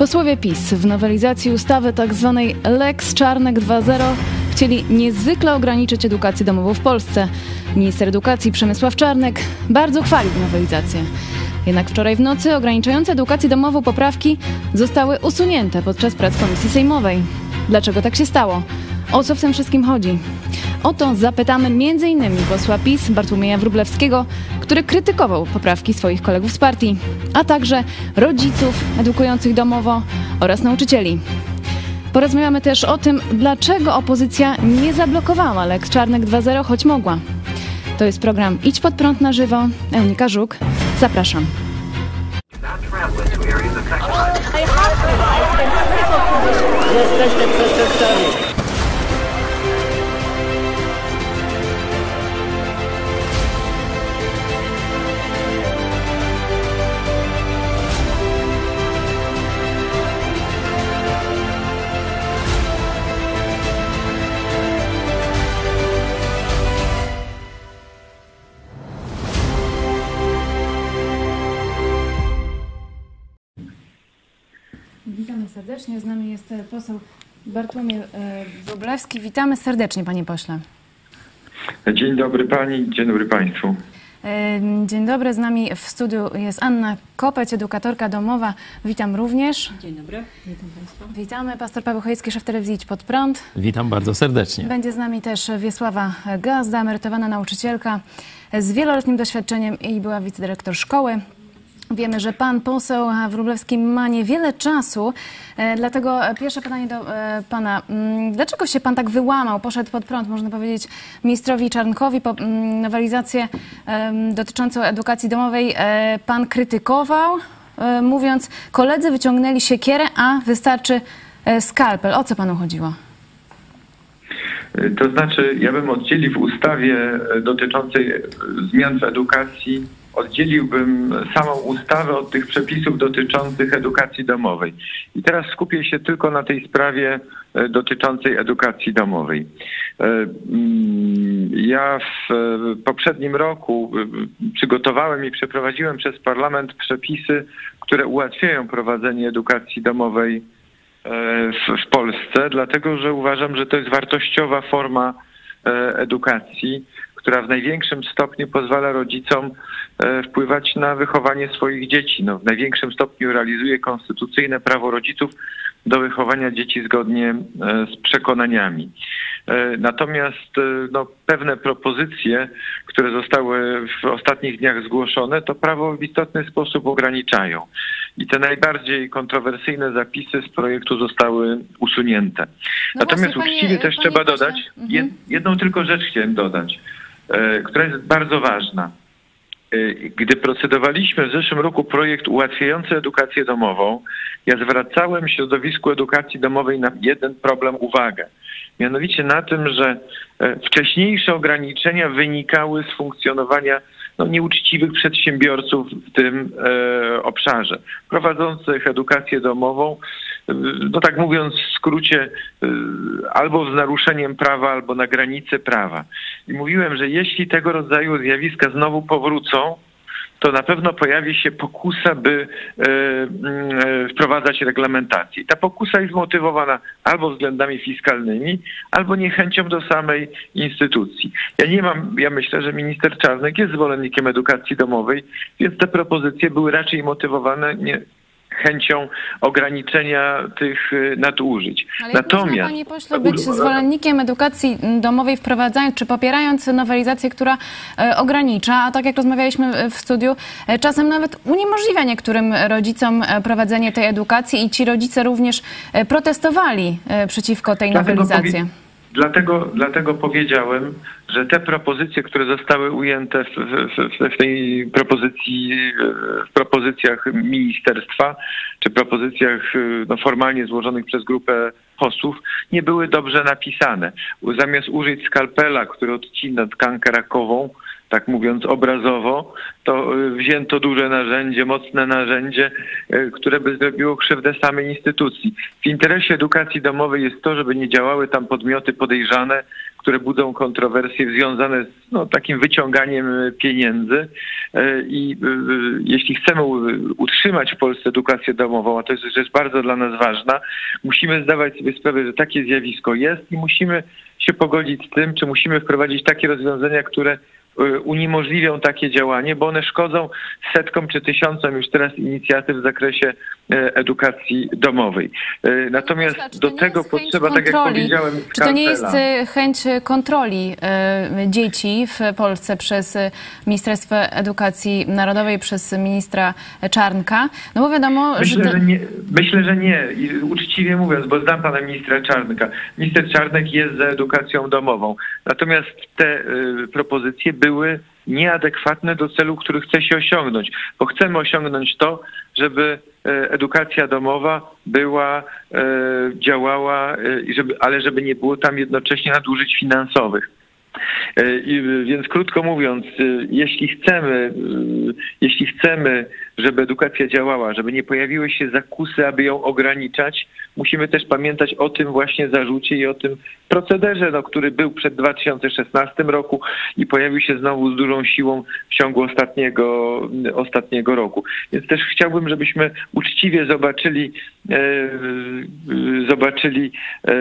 Posłowie PiS w nowelizacji ustawy tzw. Tak Lex Czarnek 2.0 chcieli niezwykle ograniczyć edukację domową w Polsce. Minister edukacji Przemysław Czarnek bardzo chwalił nowelizację. Jednak wczoraj w nocy ograniczające edukację domową poprawki zostały usunięte podczas prac Komisji Sejmowej. Dlaczego tak się stało? O co w tym wszystkim chodzi? O to zapytamy m.in. posła PiS Bartłomieja Wróblewskiego, który krytykował poprawki swoich kolegów z partii, a także rodziców edukujących domowo oraz nauczycieli. Porozmawiamy też o tym, dlaczego opozycja nie zablokowała Lex Czarnek 2.0, choć mogła. To jest program Idź pod prąd na żywo. Eunika Żuk. Zapraszam. Jesteście przestępcami. Serdecznie. Z nami jest e, poseł Bartłomiej e, Wróblewski. Witamy serdecznie, panie pośle. Dzień dobry pani, dzień dobry państwu. E, Dzień dobry, z nami w studiu jest Anna Kopeć, edukatorka domowa. Witam również. Dzień dobry, witam Państwa. Witamy, pastor Paweł Chojecki, szef telewizji Idź Pod Prąd. Witam bardzo serdecznie. Będzie z nami też Wiesława Gazda, emerytowana nauczycielka z wieloletnim doświadczeniem i była wicedyrektor szkoły. Wiemy, że pan poseł Wróblewski ma niewiele czasu, e, dlatego pierwsze pytanie do e, pana. Mm, Dlaczego się pan tak wyłamał, poszedł pod prąd, można powiedzieć, ministrowi Czarnkowi po mm, nowelizację dotyczącą edukacji domowej e, pan krytykował, mówiąc, koledzy wyciągnęli siekierę, a wystarczy skalpel. O co panu chodziło? To znaczy, ja bym oddzielił w ustawie dotyczącej zmian w edukacji, oddzieliłbym samą ustawę od tych przepisów dotyczących edukacji domowej. I teraz skupię się tylko na tej sprawie e, dotyczącej edukacji domowej. E, mm, Ja w e, poprzednim roku przygotowałem i przeprowadziłem przez parlament przepisy, które ułatwiają prowadzenie edukacji domowej w, w Polsce, dlatego że uważam, że to jest wartościowa forma edukacji, która w największym stopniu pozwala rodzicom e, wpływać na wychowanie swoich dzieci. No, w największym stopniu realizuje konstytucyjne prawo rodziców do wychowania dzieci zgodnie e, z przekonaniami. E, Natomiast no, pewne propozycje, które zostały w ostatnich dniach zgłoszone, to prawo w istotny sposób ograniczają. I te najbardziej kontrowersyjne zapisy z projektu zostały usunięte. No Natomiast właśnie, panie- uczciwie też panie trzeba pośle, dodać, mhm. jed, jedną tylko rzecz chciałem dodać, która jest bardzo ważna. E, Gdy procedowaliśmy w zeszłym roku projekt ułatwiający edukację domową, ja zwracałem środowisku edukacji domowej na jeden problem uwagę. Mianowicie na tym, że e, wcześniejsze ograniczenia wynikały z funkcjonowania no, nieuczciwych przedsiębiorców w tym e, obszarze, prowadzących edukację domową, e, no tak mówiąc w skrócie, e, albo z naruszeniem prawa, albo na granicy prawa. I mówiłem, że jeśli tego rodzaju zjawiska znowu powrócą, to na pewno pojawi się pokusa, by mm, e, wprowadzać reglamentację. Ta pokusa jest motywowana albo względami fiskalnymi, albo niechęcią do samej instytucji. Ja nie mam, ja myślę, że minister Czarnek jest zwolennikiem edukacji domowej, więc te propozycje były raczej motywowane nie, chęcią ograniczenia tych e, nadużyć. Ale jak można, panie pośle, być zwolennikiem edukacji domowej, wprowadzając czy popierając nowelizację, która e, ogranicza, a tak jak rozmawialiśmy w studiu, e, czasem nawet uniemożliwia niektórym rodzicom e, prowadzenie tej edukacji i ci rodzice również e, protestowali e, przeciwko tej nowelizacji. Dlatego, dlatego powiedziałem, że te propozycje, które zostały ujęte w, w, w, tej propozycji, w propozycjach ministerstwa, czy propozycjach no, formalnie złożonych przez grupę posłów, nie były dobrze napisane. Zamiast użyć skalpela, który odcina tkankę rakową, tak mówiąc obrazowo, to y, wzięto duże narzędzie, mocne narzędzie, y, które by zrobiło krzywdę samej instytucji. W interesie edukacji domowej jest to, żeby nie działały tam podmioty podejrzane, które budzą kontrowersje związane z no, takim wyciąganiem pieniędzy. E, I jeśli chcemy utrzymać w Polsce edukację domową, a to jest rzecz bardzo dla nas ważna, musimy zdawać sobie sprawę, że takie zjawisko jest i musimy się pogodzić z tym, czy musimy wprowadzić takie rozwiązania, które Y, uniemożliwią takie działanie, bo one szkodzą setkom czy tysiącom już teraz inicjatyw w zakresie y, edukacji domowej. Y, natomiast do tego potrzeba, tak jak powiedziałem, Czy to nie jest chęć kontroli dzieci w Polsce przez Ministerstwo Edukacji Narodowej, przez ministra Czarnka? No bo wiadomo, myślę, że... Że nie, myślę, że nie. Uczciwie mówiąc, bo znam pana ministra Czarnka. Minister Czarnek jest za edukacją domową. Natomiast te propozycje były nieadekwatne do celu, który chce się osiągnąć, bo chcemy osiągnąć to, żeby e, edukacja domowa była, e, działała, e, ale żeby nie było tam jednocześnie nadużyć finansowych. Więc krótko mówiąc, jeśli chcemy, jeśli chcemy, żeby edukacja działała, żeby nie pojawiły się zakusy, aby ją ograniczać, musimy też pamiętać o tym właśnie zarzucie i o tym procederze, no, który był przed 2016 roku i pojawił się znowu z dużą siłą w ciągu ostatniego, ostatniego roku. Więc też chciałbym, żebyśmy uczciwie zobaczyli, e, zobaczyli, e,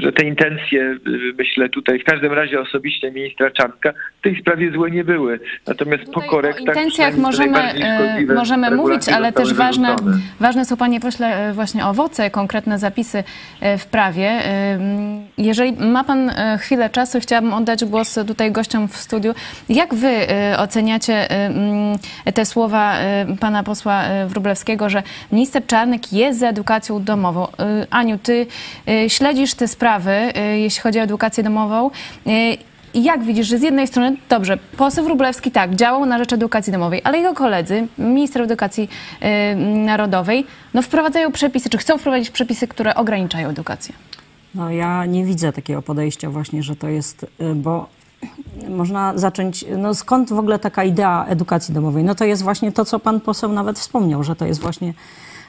że te intencje, myślę tutaj w każdym razie osobiście ministra Czarnka w tej sprawie złe nie były. Natomiast tutaj po korektach... O intencjach możemy, e, możemy mówić, ale też ważne, ważne są, panie pośle, właśnie owoce, konkretne zapisy w prawie. Jeżeli ma Pan e, chwilę czasu, chciałabym oddać głos tutaj gościom w studiu. Jak Wy e, oceniacie te słowa e, Pana posła Wróblewskiego, że minister Czarnek jest za edukacją domową? Aniu, Ty śledzisz te sprawy, jeśli chodzi o edukację domową. Jak widzisz, że z jednej strony, dobrze, poseł Wróblewski tak, działał na rzecz edukacji domowej, ale jego koledzy, minister edukacji narodowej, no wprowadzają przepisy, czy chcą wprowadzić przepisy, które ograniczają edukację? No ja nie widzę takiego podejścia właśnie, że to jest, y, bo można zacząć, no skąd w ogóle taka idea edukacji domowej? No to jest właśnie to, co pan poseł nawet wspomniał, że to jest właśnie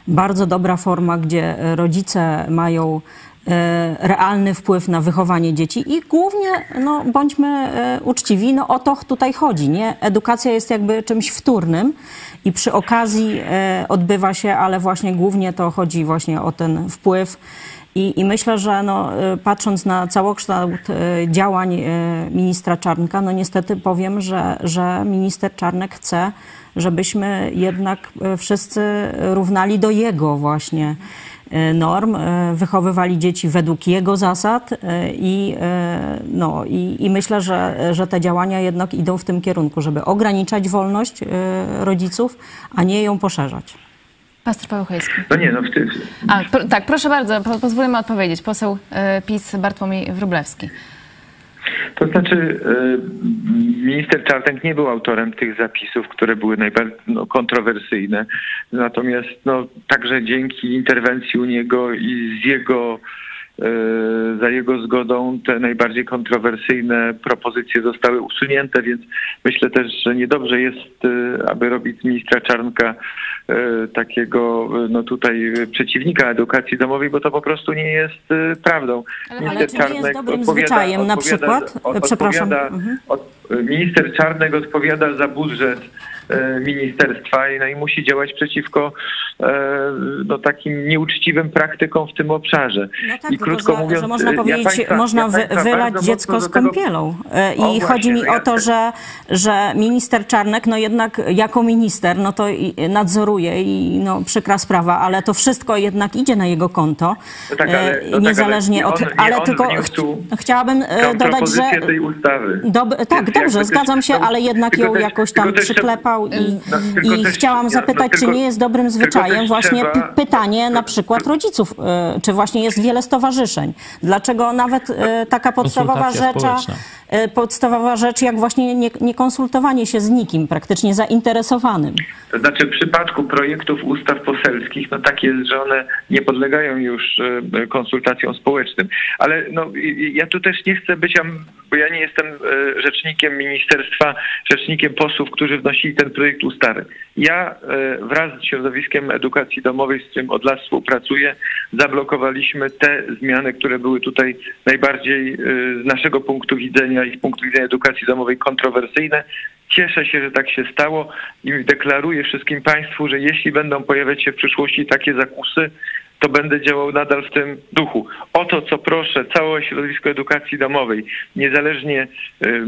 bardzo dobra forma, gdzie rodzice mają y, realny wpływ na wychowanie dzieci i głównie, no bądźmy y, uczciwi, no o to tutaj chodzi, nie? Edukacja jest jakby czymś wtórnym i przy okazji odbywa się, ale właśnie głównie to chodzi właśnie o ten wpływ i, I, myślę, że no, patrząc na całokształt działań ministra Czarnka, no niestety powiem, że, że minister Czarnek chce, żebyśmy jednak wszyscy równali do jego właśnie norm, wychowywali dzieci według jego zasad i, no, i, i, myślę, że, że te działania jednak idą w tym kierunku, żeby ograniczać wolność rodziców, a nie ją poszerzać. Pastor Paweł Chojewski. No nie, no wtedy. A, pro, tak, proszę bardzo, po, pozwólmy odpowiedzieć. Poseł y, PiS Bartłomiej Wróblewski. To znaczy, e, minister Czarnek nie był autorem tych zapisów, które były najbardziej no, kontrowersyjne. Natomiast no, także dzięki interwencji u niego i z jego e, za jego zgodą te najbardziej kontrowersyjne propozycje zostały usunięte, więc myślę też, że niedobrze jest, aby robić ministra Czarnka E, takiego no tutaj przeciwnika edukacji domowej, bo to po prostu nie jest e, prawdą. Ale, ale czy nie jest dobrym zwyczajem na przykład? Od, Przepraszam. Mhm. Od, minister Czarnek odpowiada za budżet e, ministerstwa no i musi działać przeciwko no, takim nieuczciwym praktykom w tym obszarze. No tak, I krótko że, mówiąc, że można powiedzieć, ja państwa, można ja wylać dziecko z kąpielą. I o, chodzi mi no o to, że, że minister Czarnek, no jednak jako minister, no to nadzoruje i no, przykra sprawa, ale to wszystko jednak idzie na jego konto. No tak, ale, no niezależnie tak, ale od. ale tylko ch chciałabym e, dodać, że. tej ustawy. Dob tak, dobrze, zgadzam się, ale jednak ją też, jakoś tam przyklepał i, no, i też, chciałam zapytać, czy nie jest dobrym zwyczajem właśnie trzeba... pytanie na przykład rodziców, e, czy właśnie jest wiele stowarzyszeń. Dlaczego nawet e, taka podstawowa rzecz, e, podstawowa rzecz, jak właśnie nie, nie konsultowanie się z nikim, praktycznie zainteresowanym. To znaczy w przypadku projektów ustaw poselskich, no tak jest, że one nie podlegają już e, konsultacjom społecznym. Ale no, ja tu też nie chcę być, bo ja nie jestem e, rzecznikiem ministerstwa, rzecznikiem posłów, którzy wnosili ten projekt ustawy. Ja e, wraz z środowiskiem edukacji domowej, z którym od lat współpracuję, zablokowaliśmy te zmiany, które były tutaj najbardziej e, z naszego punktu widzenia i z punktu widzenia edukacji domowej kontrowersyjne. Cieszę się, że tak się stało i deklaruję wszystkim Państwu, że jeśli będą pojawiać się w przyszłości takie zakusy, to będę działał nadal w tym duchu. O to, co proszę całe środowisko edukacji domowej, niezależnie yy,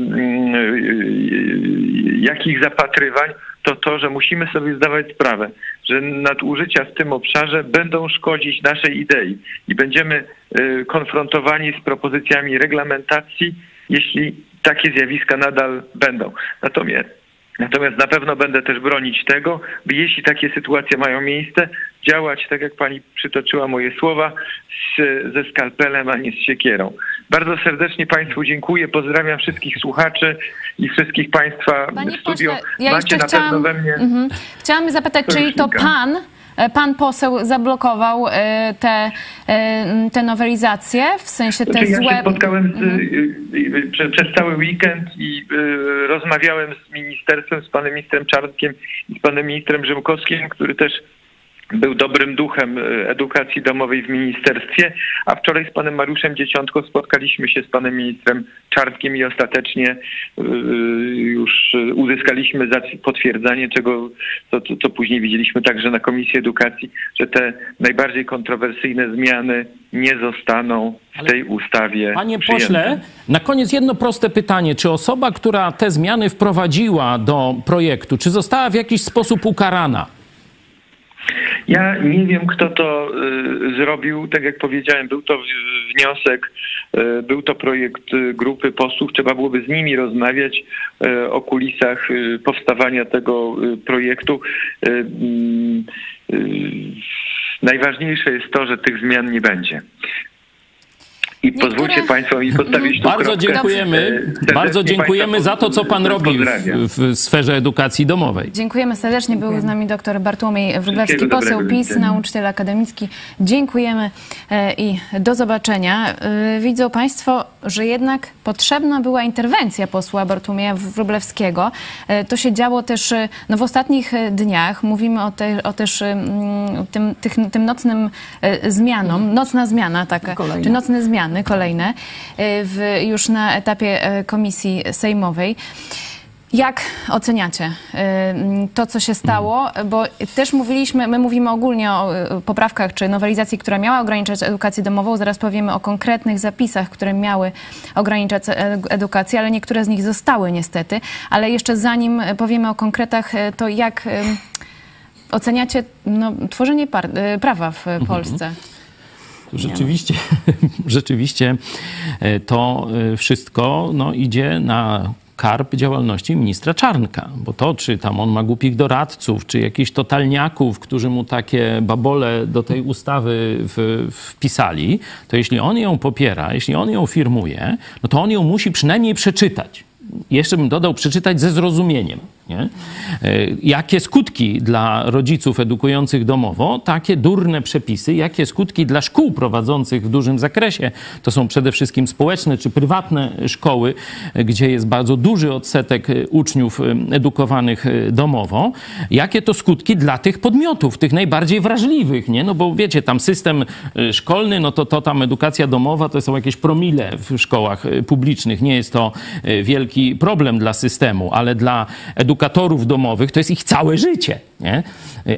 jakich zapatrywań, to to, że musimy sobie zdawać sprawę, że nadużycia w tym obszarze będą szkodzić naszej idei i będziemy yy, konfrontowani z propozycjami reglamentacji, jeśli takie zjawiska nadal będą. Natomiast Natomiast na pewno będę też bronić tego, by jeśli takie sytuacje mają miejsce, działać tak jak pani przytoczyła moje słowa, z, ze skalpelem, a nie z siekierą. Bardzo serdecznie Państwu dziękuję, pozdrawiam wszystkich słuchaczy i wszystkich Państwa Panie w studio. pośle, ja Macie na chciałam, pewno we mnie... mhm. chciałam zapytać, czyli to pan, pan poseł zablokował e, te, e, te nowelizacje, w sensie te Znaczy, ja złe... się spotkałem z, Mhm. y, y, y, prze, przez cały weekend i y, rozmawiałem z ministerstwem, z panem ministrem Czarnkiem i z panem ministrem Rzymkowskim, który też był dobrym duchem y, edukacji domowej w ministerstwie, a wczoraj z panem Mariuszem Dzieciątko spotkaliśmy się z panem ministrem Czarnkiem i ostatecznie y, już y, uzyskaliśmy potwierdzenie, czego co, co, co później widzieliśmy także na Komisji Edukacji, że te najbardziej kontrowersyjne zmiany nie zostaną w Ale- tej ustawie Panie przyjęte. pośle, na koniec jedno proste pytanie. Czy osoba, która te zmiany wprowadziła do projektu, czy została w jakiś sposób ukarana? Ja nie wiem, kto to y, zrobił. Tak jak powiedziałem, był to wniosek, y, był to projekt y, grupy posłów. Trzeba byłoby z nimi rozmawiać o kulisach powstawania tego projektu. Mm, najważniejsze jest to, że tych zmian nie będzie. I Niektóre- pozwólcie Państwo mi postawić tu Bardzo kropkę. dziękujemy. Serdecznie Bardzo dziękujemy za to, co pan robi w, w sferze edukacji domowej. Dziękujemy serdecznie. Był z nami dr Bartłomiej Wróblewski, poseł PiS, nauczyciel akademicki. Dziękujemy e, i do zobaczenia. E, Widzą Państwo, że jednak potrzebna była interwencja posła Bartłomieja Wróblewskiego. E, To się działo też e, no, w ostatnich e, dniach. Mówimy o, te, o też e, tym, tych, tym nocnym e, zmianom. Nocna zmiana taka, Kolejna. czy nocne zmiany kolejne e, w, już na etapie e, komisji sejmowej. Jak oceniacie y, to, co się stało? Bo też mówiliśmy, my mówimy ogólnie o poprawkach czy nowelizacji, która miała ograniczać edukację domową. Zaraz powiemy o konkretnych zapisach, które miały ograniczać e- edukację, ale niektóre z nich zostały niestety. Ale jeszcze zanim powiemy o konkretach, to jak oceniacie no, tworzenie prawa w Mhm. Polsce? Rzeczywiście, rzeczywiście e, to e, wszystko no, idzie na karp działalności ministra Czarnka, bo to, czy tam on ma głupich doradców, czy jakichś totalniaków, którzy mu takie babole do tej ustawy w, wpisali, to jeśli on ją popiera, jeśli on ją firmuje, no to on ją musi przynajmniej przeczytać. Jeszcze bym dodał, przeczytać ze zrozumieniem. Nie? E, Jakie skutki dla rodziców edukujących domowo, takie durne przepisy, jakie skutki dla szkół prowadzących w dużym zakresie, to są przede wszystkim społeczne czy prywatne szkoły, e, gdzie jest bardzo duży odsetek e, uczniów edukowanych domowo, jakie to skutki dla tych podmiotów, tych najbardziej wrażliwych, nie? No bo wiecie, tam system szkolny, no to, to tam edukacja domowa to są jakieś promile w szkołach publicznych, nie jest to e, problem dla systemu, ale dla edukatorów domowych to jest ich całe życie, nie?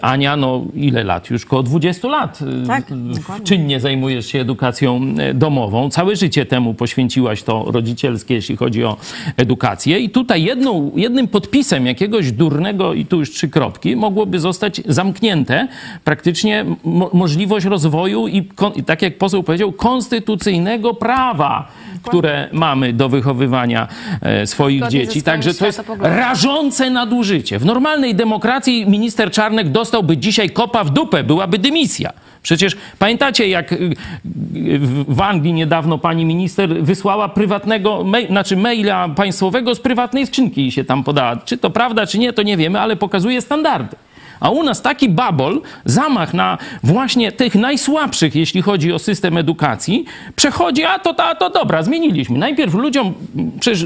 Ania, no ile lat? Już koło 20 lat e, Tak, dokładnie. czynnie zajmujesz się edukacją e, domową. Całe życie temu poświęciłaś to rodzicielskie, jeśli chodzi o edukację. I tutaj jedną, jednym podpisem jakiegoś durnego, i tu już trzy kropki, mogłoby zostać zamknięte praktycznie mo- możliwość rozwoju i, tak jak poseł powiedział, konstytucyjnego prawa, które mamy do wychowywania e, swoich Zgodnie dzieci. Także to jest rażące nadużycie. W normalnej demokracji minister Czarnek dostałby dzisiaj kopa w dupę, byłaby dymisja. Przecież pamiętacie, jak y, y, w Anglii niedawno pani minister wysłała prywatnego, mail, znaczy maila państwowego z prywatnej skrzynki i się tam podała. Czy to prawda, czy nie, to nie wiemy, ale pokazuje standardy. A u nas taki babol, zamach na właśnie tych najsłabszych, jeśli chodzi o system edukacji, przechodzi, a to, a to dobra, zmieniliśmy. Najpierw ludziom, przecież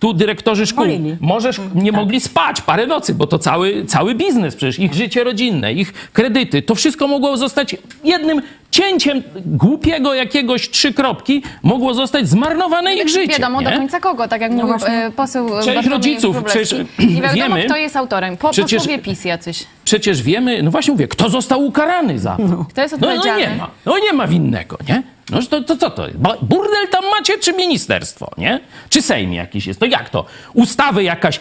tu dyrektorzy szkół. Bolili. możesz nie mogli spać parę nocy, bo to cały, cały biznes, przecież ich życie rodzinne, ich kredyty, to wszystko mogło zostać jednym cięciem głupiego jakiegoś trzy kropki, mogło zostać zmarnowane ich życie. Wiadomo nie? do końca kogo, tak jak mówił właśnie. e, poseł Część Bartłomiej rodziców, przecież Nie wiadomo, wiemy- kto jest autorem. Po, Przecież- posłowie PiS jacyś. Przecież wiemy, no właśnie mówię, kto został ukarany za to? Kto jest No, no odpowiedzialny? nie ma, no nie ma winnego, nie? No to, to co to Burdel tam macie, czy ministerstwo, nie? Czy Sejm jakiś jest? To jak to? Ustawy jakaś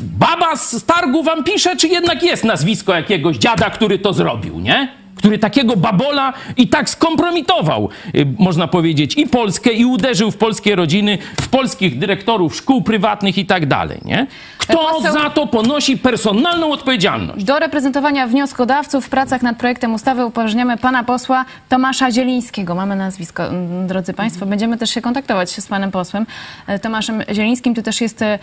baba z targu wam pisze, czy jednak jest nazwisko jakiegoś dziada, który to zrobił, nie? Który takiego babola i tak skompromitował, y, można powiedzieć, i Polskę, i uderzył w polskie rodziny, w polskich dyrektorów szkół prywatnych i tak dalej, nie? Kto Poseł- za to ponosi personalną odpowiedzialność? Do reprezentowania wnioskodawców w pracach nad projektem ustawy upoważniamy pana posła Tomasza Zielińskiego. Mamy nazwisko, drodzy państwo. Będziemy też się kontaktować z panem posłem e, Tomaszem Zielińskim. Tu też jest e,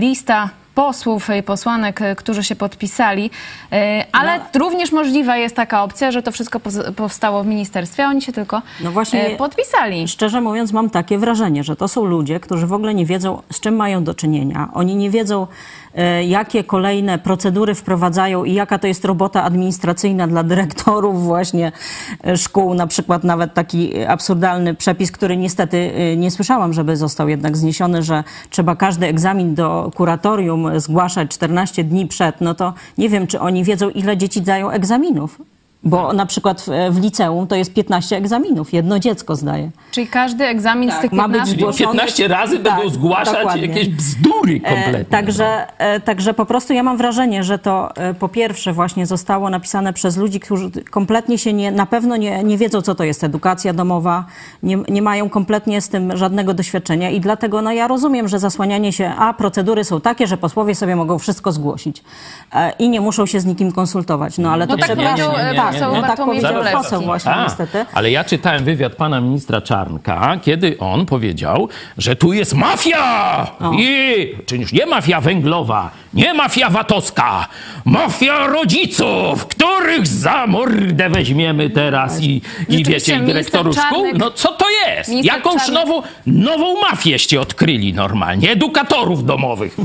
lista posłów i posłanek, e, którzy się podpisali, E, ale No. również możliwa jest taka opcja, że to wszystko powstało w ministerstwie, a oni się tylko No właśnie- e, podpisali. Szczerze mówiąc, mam takie wrażenie, że to są ludzie, którzy w ogóle nie wiedzą, z czym mają do czynienia. Oni nie wiedzą, e, jakie kolejne procedury wprowadzają i jaka to jest robota administracyjna dla dyrektorów właśnie e, szkół. Na przykład nawet taki absurdalny przepis, który niestety e, nie słyszałam, żeby został jednak zniesiony, że trzeba każdy egzamin do kuratorium zgłaszać 14 dni przed. No to nie wiem, czy oni wiedzą, ile dzieci dają egzaminów. Bo na przykład w, w liceum to jest 15 egzaminów, jedno dziecko zdaje. Czyli każdy egzamin z tych ma być 15... zgłoszony. 15 razy Tak, będą zgłaszać dokładnie. jakieś bzdury kompletnie. E, także, e, także po prostu ja mam wrażenie, że to e, po pierwsze właśnie zostało napisane przez ludzi, którzy kompletnie się nie, na pewno nie, nie wiedzą, co to jest edukacja domowa, nie, nie mają kompletnie z tym żadnego doświadczenia i dlatego no, ja rozumiem, że zasłanianie się, a procedury są takie, że posłowie sobie mogą wszystko zgłosić e, i nie muszą się z nikim konsultować. No ale No to tak przepraszam. powiedział, tak, poseł tak Bartłomiej powiedział Wróblewski. poseł właśnie A, niestety. ale ja czytałem wywiad pana ministra Czarnka, kiedy on powiedział, że tu jest mafia! I, czy już nie mafia węglowa, nie mafia VAT-owska, mafia rodziców, których za mordę weźmiemy teraz i, i wiecie, i dyrektorów szkół. No co to jest? Jakąś Czarnek- nową, nową mafię odkryli normalnie, edukatorów domowych.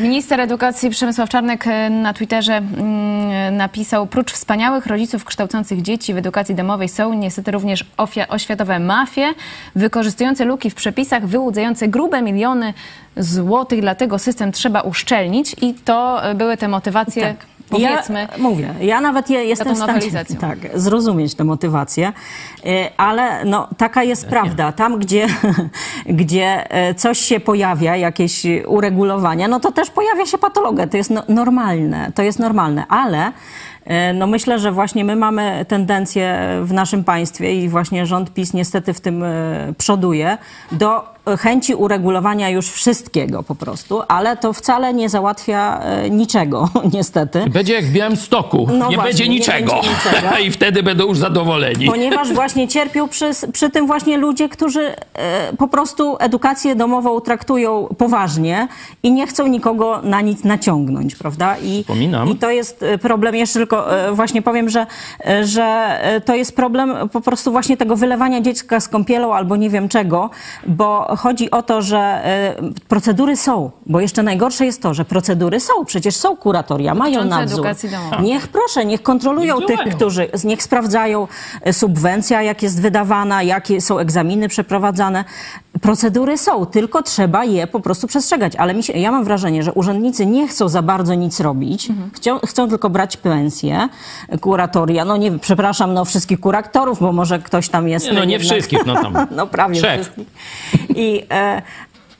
Minister edukacji Przemysław Czarnek e, na Twitterze mm, napisał, prócz wspaniałych rodziców kształcących dzieci w edukacji domowej są niestety również oświatowe mafie, wykorzystujące luki w przepisach, wyłudzające grube miliony złotych, dlatego system trzeba uszczelnić i to e, były te motywacje, powiedzmy. Ja mówię, ja nawet je, jestem w stanie tak, zrozumieć tę motywację, y, ale no, taka jest prawda. Tam, gdzie, gdzie e, coś się pojawia, jakieś uregulowania, no to też pojawia się patologia. To jest no, normalne, to jest normalne, ale e, no myślę, że właśnie my mamy tendencję w naszym państwie i właśnie rząd PiS niestety w tym e, przoduje do chęci uregulowania już wszystkiego po prostu, ale to wcale nie załatwia e, niczego, niestety. Będzie jak w Białymstoku, No nie właśnie, będzie nie niczego. będzie niczego. I wtedy będą już zadowoleni. Ponieważ właśnie cierpią przy, przy tym właśnie ludzie, którzy e, po prostu edukację domową traktują poważnie i nie chcą nikogo na nic naciągnąć, prawda? I, Wspominam. I to jest e, problem, jeszcze tylko właśnie powiem, że, że to jest problem po prostu właśnie tego wylewania dziecka z kąpielą albo nie wiem czego, bo chodzi o to, że e, procedury są, bo jeszcze najgorsze jest to, że procedury są, przecież są kuratoria, mają nadzór. domowej. Niech proszę, niech kontrolują Niech tych, którzy niech sprawdzają e, subwencja, jak jest wydawana, jakie są egzaminy przeprowadzane. Procedury są, tylko trzeba je po prostu przestrzegać. Ale mi się, ja mam wrażenie, że urzędnicy nie chcą za bardzo nic robić, Mhm. chcą, chcą tylko brać pensję, e, kuratoria. No nie, przepraszam, no wszystkich kuratorów, bo może ktoś tam jest... Nie, no nie jednak- wszystkich, no tam no prawie trzech. wszystkich. I, e,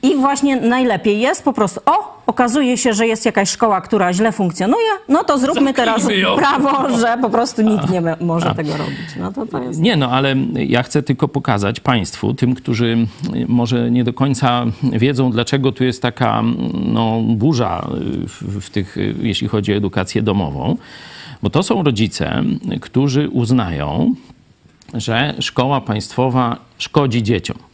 I właśnie najlepiej jest po prostu, o, okazuje się, że jest jakaś szkoła, która źle funkcjonuje, no to zróbmy teraz ją. prawo, że po prostu nikt nie może tego robić. No to to jest... Nie, no ale ja chcę tylko pokazać Państwu, tym, którzy może nie do końca wiedzą, dlaczego tu jest taka no, burza w, w tych, jeśli chodzi o edukację domową. Bo to są rodzice, którzy uznają, że szkoła państwowa szkodzi dzieciom.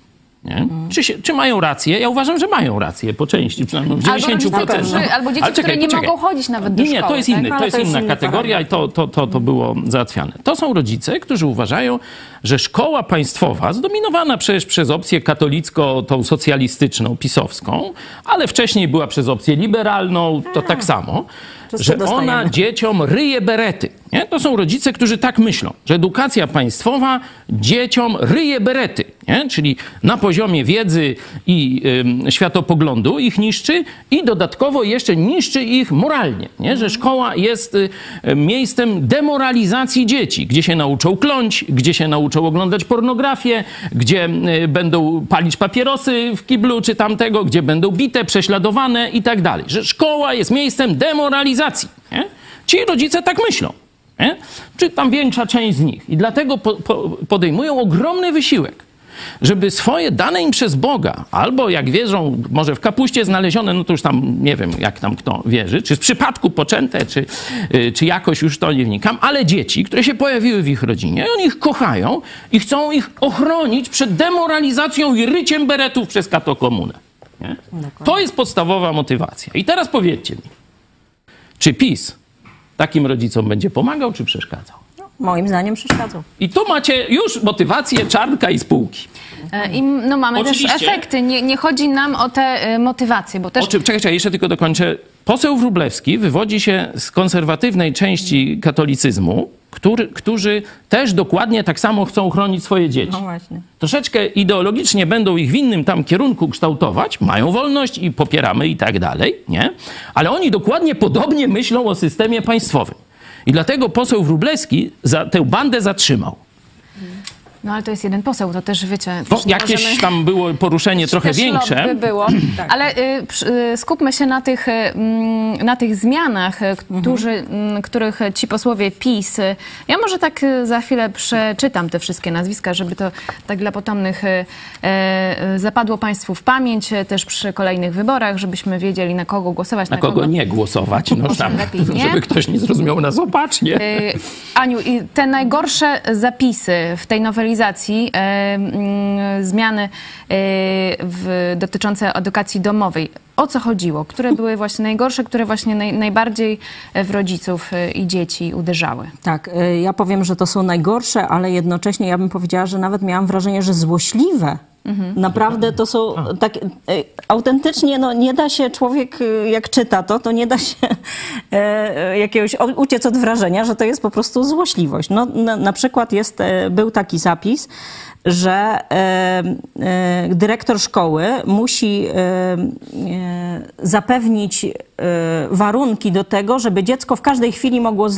Nie? Czy, się, czy mają rację? Ja uważam, że mają rację po części, przynajmniej w 90%. Albo, którzy, albo dzieci, Ale czekaj, które nie poczekaj. mogą chodzić nawet do Nie, nie, szkoły. to jest, tak? inny, Ale to jest to jest inna kategoria i to, to, to, to było załatwiane. To są rodzice, którzy uważają, że szkoła państwowa, zdominowana przecież przez opcję katolicko, tą socjalistyczną, pisowską, ale wcześniej była przez opcję liberalną, to tak samo, Że dostajemy. ona dzieciom ryje berety. Nie? To są rodzice, którzy tak myślą, że edukacja państwowa dzieciom ryje berety. Nie? Czyli na poziomie wiedzy i ym, światopoglądu ich niszczy i dodatkowo jeszcze niszczy ich moralnie. Nie? Że szkoła jest y, miejscem demoralizacji dzieci, gdzie się nauczą kląć, gdzie się nauczą oglądać pornografię, gdzie y, będą palić papierosy w kiblu czy tamtego, gdzie będą bite, prześladowane i tak dalej. Że szkoła jest miejscem demoralizacji. Nie? Ci rodzice tak myślą. Nie? Czy tam większa część z nich. I dlatego po, po, podejmują ogromny wysiłek, żeby swoje dane im przez Boga, albo jak wierzą, może w kapuście znalezione, no to już tam nie wiem, jak tam kto wierzy, czy z przypadku poczęte, czy, y, czy jakoś już to nie wnikam, ale dzieci, które się pojawiły w ich rodzinie, oni ich kochają i chcą ich ochronić przed demoralizacją i ryciem beretów przez katokomunę. To jest podstawowa motywacja. I teraz powiedzcie mi, czy PiS takim rodzicom będzie pomagał, czy przeszkadzał? Moim zdaniem przeszkadzał. I tu macie już motywację czarnka i spółki. E, I no, mamy Oczywiście. też efekty. Nie, nie chodzi nam o te e, motywacje, bo też O czym, czekaj, czekaj, jeszcze tylko dokończę. Poseł Wróblewski wywodzi się z konserwatywnej części katolicyzmu, który, którzy też dokładnie tak samo chcą chronić swoje dzieci. No właśnie. Troszeczkę ideologicznie będą ich w innym tam kierunku kształtować, mają wolność i popieramy i tak dalej, nie? Ale oni dokładnie podobnie myślą o systemie państwowym. I dlatego poseł Wróblewski za tę bandę zatrzymał. No ale to jest jeden poseł, to też wiecie. No, jakieś możemy- tam było poruszenie trochę większe. lobby było. Ale y, y, skupmy się na tych, y, mm, na tych zmianach, y, którzy, mm, których ci posłowie PiS. y, Ja może tak za chwilę przeczytam te wszystkie nazwiska, żeby to tak dla potomnych y, zapadło Państwu w pamięć, też przy kolejnych wyborach, żebyśmy wiedzieli na kogo głosować, Na kogo nie głosować, no tam, nie. żeby ktoś nie zrozumiał nas opacznie. Aniu, i te najgorsze zapisy w tej nowelizacji, e, mm, zmiany e, w, dotyczące edukacji domowej, o co chodziło? Które były właśnie najgorsze, które właśnie naj, najbardziej w rodziców e, i dzieci uderzały? Tak, ja powiem, że to są najgorsze, ale jednocześnie ja bym powiedziała, że nawet miałam wrażenie, że złośliwe. Naprawdę to są tak y, autentycznie, no nie da się człowiek, y, jak czyta to, to nie da się e, e, jakiegoś uciec od wrażenia, że to jest po prostu złośliwość. No, na, na przykład jest, e, był taki zapis, że e, e, dyrektor szkoły musi e, e, zapewnić e, warunki do tego, żeby dziecko w każdej chwili mogło e,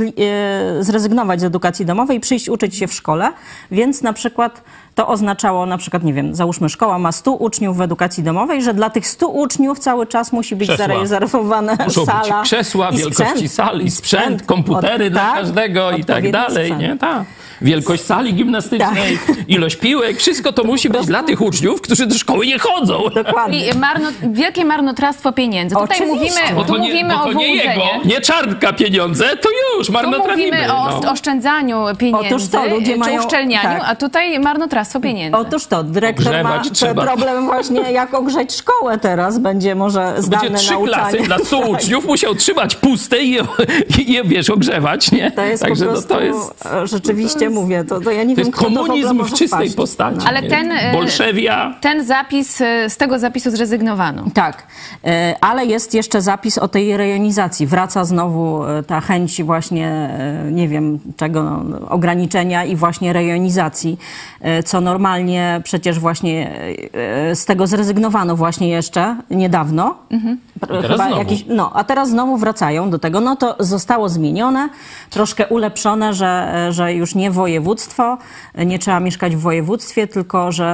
zrezygnować z edukacji domowej i przyjść uczyć się w szkole, więc na przykład to oznaczało, na przykład, nie wiem, załóżmy szkoła ma 100 uczniów w edukacji domowej, że dla tych 100 uczniów cały czas musi być Krzesła. zarezerwowana Muszą sala być krzesła, i wielkości sprzęt. sal, i sprzęt, komputery Od- dla tak, każdego i tak dalej, sprzęt. nie? Tak. Wielkość sali gimnastycznej, ilość piłek, wszystko to musi być dla tych uczniów, którzy do szkoły nie chodzą. Dokładnie. I marno, wielkie marnotrawstwo pieniędzy. Tutaj Oczywiście. mówimy, Bo tu to nie, mówimy bo o to nie jego, nie czarnka pieniądze, to już Tu marnotrawimy. mówimy o no. oszczędzaniu pieniędzy, Otóż to, ludzie czy mają- uszczelnianiu, tak. a tutaj marnotrawstwo pieniędzy. Otóż to, dyrektor ma Ogrzewać trzeba. problem właśnie, jak ogrzeć szkołę teraz. Będzie może Będzie zdalne trzy nauczanie. klasy dla 100 uczniów, musiał trzymać puste i je, i je wiesz, ogrzewać, nie? To jest Także po no, prostu, to jest, e, rzeczywiście mówię, to, to ja nie to wiem, jest to w komunizm w może czystej wpaść. postaci. Ale nie? ten, e, Bolszewia. Ten zapis, y, z tego zapisu zrezygnowano. Tak, e, ale jest jeszcze zapis o tej rejonizacji. Wraca znowu e, ta chęć właśnie, e, nie wiem czego, no, ograniczenia i właśnie rejonizacji, e, co normalnie przecież właśnie e, z tego zrezygnowano właśnie jeszcze niedawno. Pr- teraz znowu. no, a teraz znowu wracają do tego. No to zostało zmienione, troszkę ulepszone, że, e, że już nie województwo, e, nie trzeba mieszkać w województwie, tylko że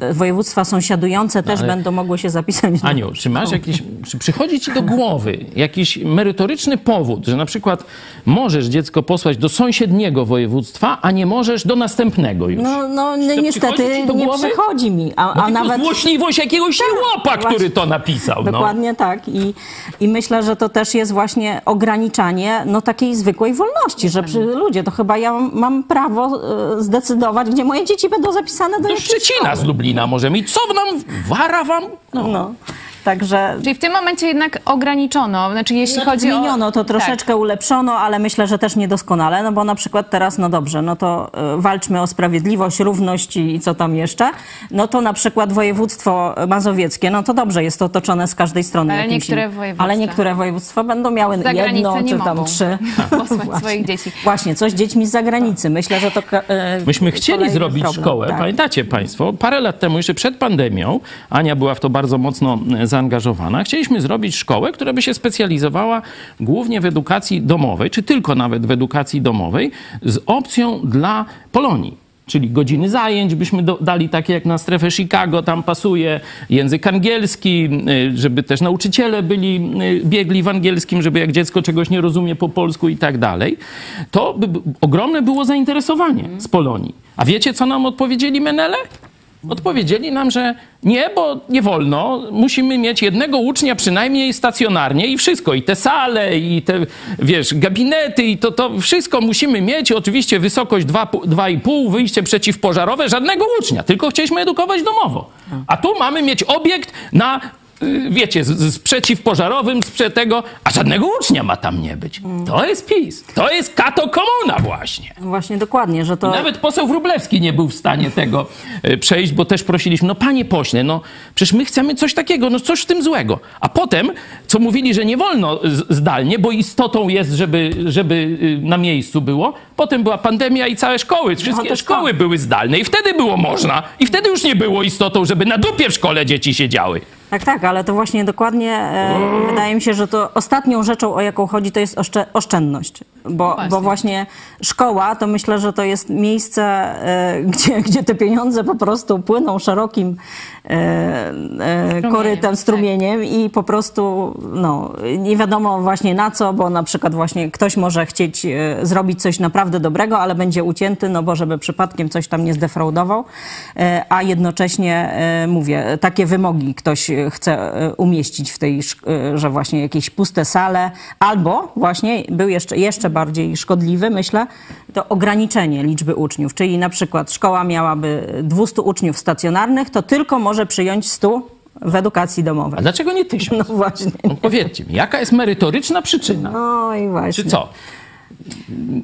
e, e, województwa sąsiadujące też ale- będą mogły się zapisać. Aniu, czy masz jakieś, czy przychodzi ci ci do głowy jakiś merytoryczny powód, że na przykład możesz dziecko posłać do sąsiedniego województwa, a nie możesz do następnego już? No, no to niestety nie przychodzi mi. A, No a nawet... złośliwość jakiegoś chłopa, który właśnie. to napisał. No. Dokładnie tak. I, I myślę, że to też jest właśnie ograniczanie no, takiej zwykłej wolności, że przy, ludzie, to chyba ja mam, prawo e, zdecydować, gdzie moje dzieci będą zapisane do Do Szczecina z szkoły. Lublina możemy. I co nam, wara wam? No. No. Także Czyli w tym momencie jednak ograniczono, znaczy jeśli chodzi o... zmieniono to Tak. troszeczkę, ulepszono, ale myślę, że też niedoskonale, no bo na przykład teraz, no dobrze, no to e, walczmy o sprawiedliwość, równość i, co tam jeszcze, no to na przykład województwo mazowieckie, no to dobrze, jest to otoczone z każdej strony. Ale niektóre województwa. Ale niektóre województwa będą miały Za jedno, czy tam mogą trzy. posłać Właśnie. swoich dzieci. Właśnie, coś z dziećmi z zagranicy. Myślę, że to e, Myśmy chcieli zrobić problem. szkołę, Tak. pamiętacie Państwo, parę lat temu, jeszcze przed pandemią, Ania była w to bardzo mocno zaangażowana. Chcieliśmy zrobić szkołę, która by się specjalizowała głównie w edukacji domowej, czy tylko nawet w edukacji domowej, z opcją dla Polonii. Czyli godziny zajęć byśmy do, dali takie jak na strefę Chicago, tam pasuje język angielski, y, żeby też nauczyciele byli y, biegli w angielskim, żeby jak dziecko czegoś nie rozumie po polsku i tak dalej. To by, ogromne było zainteresowanie z Polonii. A wiecie, co nam odpowiedzieli Menele? Odpowiedzieli nam, że nie, bo nie wolno. Musimy mieć jednego ucznia przynajmniej stacjonarnie i wszystko. I te sale, i te, wiesz, gabinety, i to, to wszystko musimy mieć. Oczywiście wysokość 2 pu- 2,5, wyjście przeciwpożarowe, żadnego ucznia. Tylko chcieliśmy edukować domowo. A tu mamy mieć obiekt na, wiecie, z, z przeciwpożarowym, z prze- tego, a żadnego ucznia ma tam nie być. To jest PiS. To jest kato komuna właśnie. Właśnie, dokładnie, że to... Nawet poseł Wróblewski nie był w stanie tego e, przejść, bo też prosiliśmy, no panie pośle, no przecież my chcemy coś takiego, no coś w tym złego. A potem, co mówili, że nie wolno zdalnie, bo istotą jest, żeby, żeby y, na miejscu było, potem była pandemia i całe szkoły, wszystkie to szkoły były zdalne i wtedy było można. I wtedy już nie było istotą, żeby na dupie w szkole dzieci siedziały. Tak, tak, ale to właśnie dokładnie e, wydaje mi się, że to ostatnią rzeczą, o jaką chodzi, to jest oszczędność. Bo Właśnie. bo właśnie szkoła, to myślę, że to jest miejsce, e, gdzie, gdzie te pieniądze po prostu płyną szerokim e, e, korytem, tak. strumieniem i po prostu no, nie wiadomo właśnie na co, bo na przykład właśnie ktoś może chcieć zrobić coś naprawdę dobrego, ale będzie ucięty, no bo żeby przypadkiem coś tam nie zdefraudował, a jednocześnie mówię, takie wymogi ktoś chce umieścić w tej, że właśnie jakieś puste sale, albo właśnie był jeszcze, jeszcze bardziej szkodliwy, myślę, to ograniczenie liczby uczniów, czyli na przykład szkoła miałaby 200 uczniów stacjonarnych, to tylko może przyjąć 100 w edukacji A domowej. dlaczego nie tysiąc? No właśnie. No powiedzcie mi, jaka jest merytoryczna przyczyna? No i właśnie. Czy co?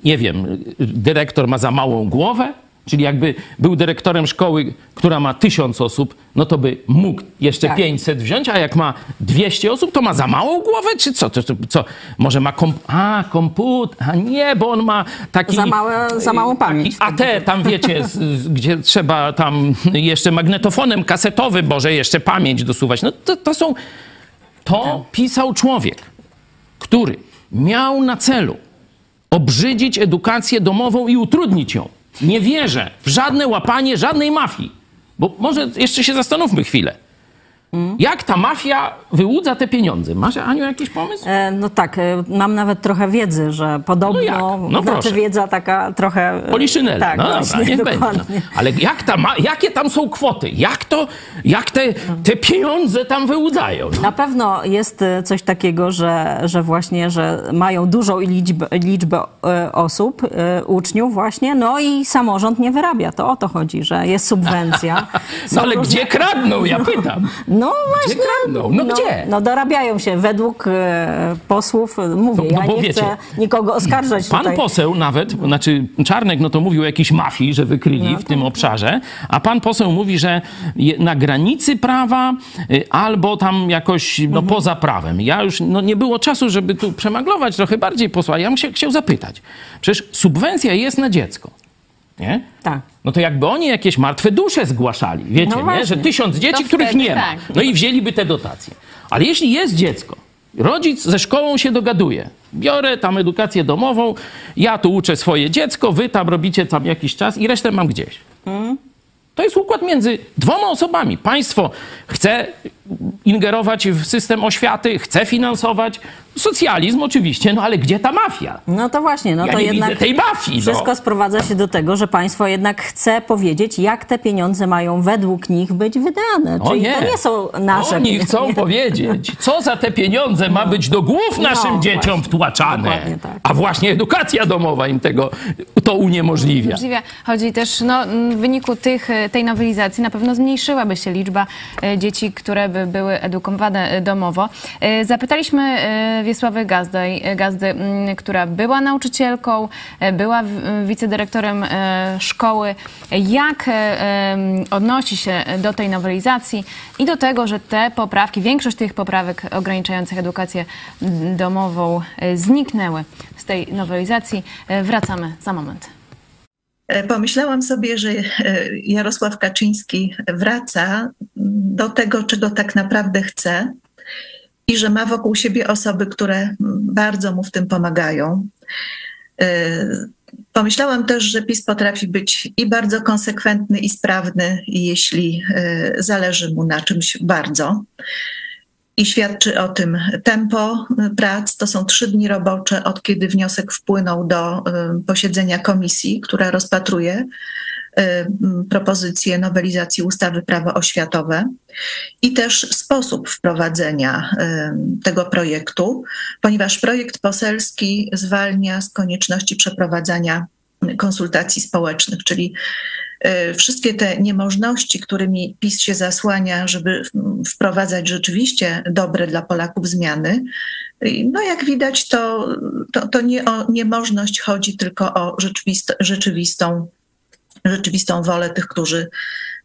Nie wiem, dyrektor ma za małą głowę? Czyli jakby był dyrektorem szkoły, która ma tysiąc osób, no to by mógł jeszcze Tak. 500 wziąć, a jak ma 200 osób, to ma za małą głowę? Czy co? To, to, co? Może ma komp... A, komputer. A nie, bo on ma taki... Za małe- za małą pamięć. Taki AT, tam wiecie, z, z, gdzie trzeba tam jeszcze magnetofonem kasetowym, może jeszcze pamięć dosuwać. No to, to są... To pisał człowiek, który miał na celu obrzydzić edukację domową i utrudnić ją. Nie wierzę w żadne łapanie żadnej mafii. Bo może jeszcze się zastanówmy chwilę. Jak ta mafia wyłudza te pieniądze? Masz, Aniu, jakiś pomysł? E, No tak, e, mam nawet trochę wiedzy, że podobno, No jak? No znaczy proszę. wiedza taka trochę... e, Poliszynele. Tak, no dobra, właśnie, niech będzie. No. dokładnie. Ale jak ta ma, jakie tam są kwoty? Jak to, jak te, te pieniądze tam wyłudzają? No. Na pewno jest e, coś takiego, że, że właśnie, że mają dużą liczbę, liczbę osób, uczniów właśnie, no i samorząd nie wyrabia. To o to chodzi, że jest subwencja. No ale różne- gdzie kradną? Ja pytam. No właśnie. kradną? No gdzie? No dorabiają się według e, posłów. Mówię, No- no ja bo nie wiecie, chcę nikogo oskarżać Pan tutaj. poseł nawet, znaczy Czarnek, no to mówił o jakiejś mafii, że wykryli No w tym obszarze, a pan poseł mówi, że je- na granicy prawa y, albo tam jakoś no, Mhm. poza prawem. Ja już, no nie było czasu, żeby tu przemaglować trochę bardziej posła. Ja bym się chciał zapytać. Przecież subwencja jest na dziecko, nie? Tak. No to jakby oni jakieś martwe dusze zgłaszali, wiecie, No nie? że tysiąc dzieci, To których wtedy nie ma. tak. No i wzięliby te dotacje. Ale jeśli jest dziecko, rodzic ze szkołą się dogaduje, biorę tam edukację domową, ja tu uczę swoje dziecko, wy tam robicie tam jakiś czas i resztę mam gdzieś. To jest układ między dwoma osobami. Państwo chce ingerować w system oświaty, chce finansować. Socjalizm oczywiście, no ale gdzie ta mafia? No to właśnie, no Ja to nie jednak widzę tej mafii, no. wszystko sprowadza się do tego, że państwo jednak chce powiedzieć, jak te pieniądze mają według nich być wydane. O Czyli nie. to nie są nasze Oni pieniądze. chcą powiedzieć, co za te pieniądze ma być do głów naszym No, dzieciom właśnie. wtłaczane. Tak. A właśnie edukacja domowa im tego to uniemożliwia. Możliwie chodzi też, no, w wyniku tych, tej nowelizacji na pewno zmniejszyłaby się liczba e, dzieci, które by były edukowane e, domowo. E, Zapytaliśmy Wiesławy Gazdy, Gazdy, m, która była nauczycielką, e, była w- wicedyrektorem e, szkoły, jak e, odnosi się do tej nowelizacji i do tego, że te poprawki, większość tych poprawek ograniczających edukację domową e, zniknęły z tej nowelizacji. E, Wracamy za moment. E, Pomyślałam sobie, że e, Jarosław Kaczyński wraca do tego, czego tak naprawdę chce i że ma wokół siebie osoby, które bardzo mu w tym pomagają. E, Pomyślałam też, że PiS potrafi być i bardzo konsekwentny, i sprawny, jeśli e, zależy mu na czymś bardzo. I świadczy o tym tempo prac. To są trzy dni robocze, od kiedy wniosek wpłynął do y, posiedzenia komisji, która rozpatruje y, m, propozycję nowelizacji ustawy prawo oświatowe i też sposób wprowadzenia y, tego projektu, ponieważ projekt poselski zwalnia z konieczności przeprowadzania konsultacji społecznych, czyli y, wszystkie te niemożności, którymi PiS się zasłania, żeby wprowadzać rzeczywiście dobre dla Polaków zmiany, no jak widać, to, to, to nie o niemożność chodzi, tylko o rzeczywisto, rzeczywistą, rzeczywistą wolę tych, którzy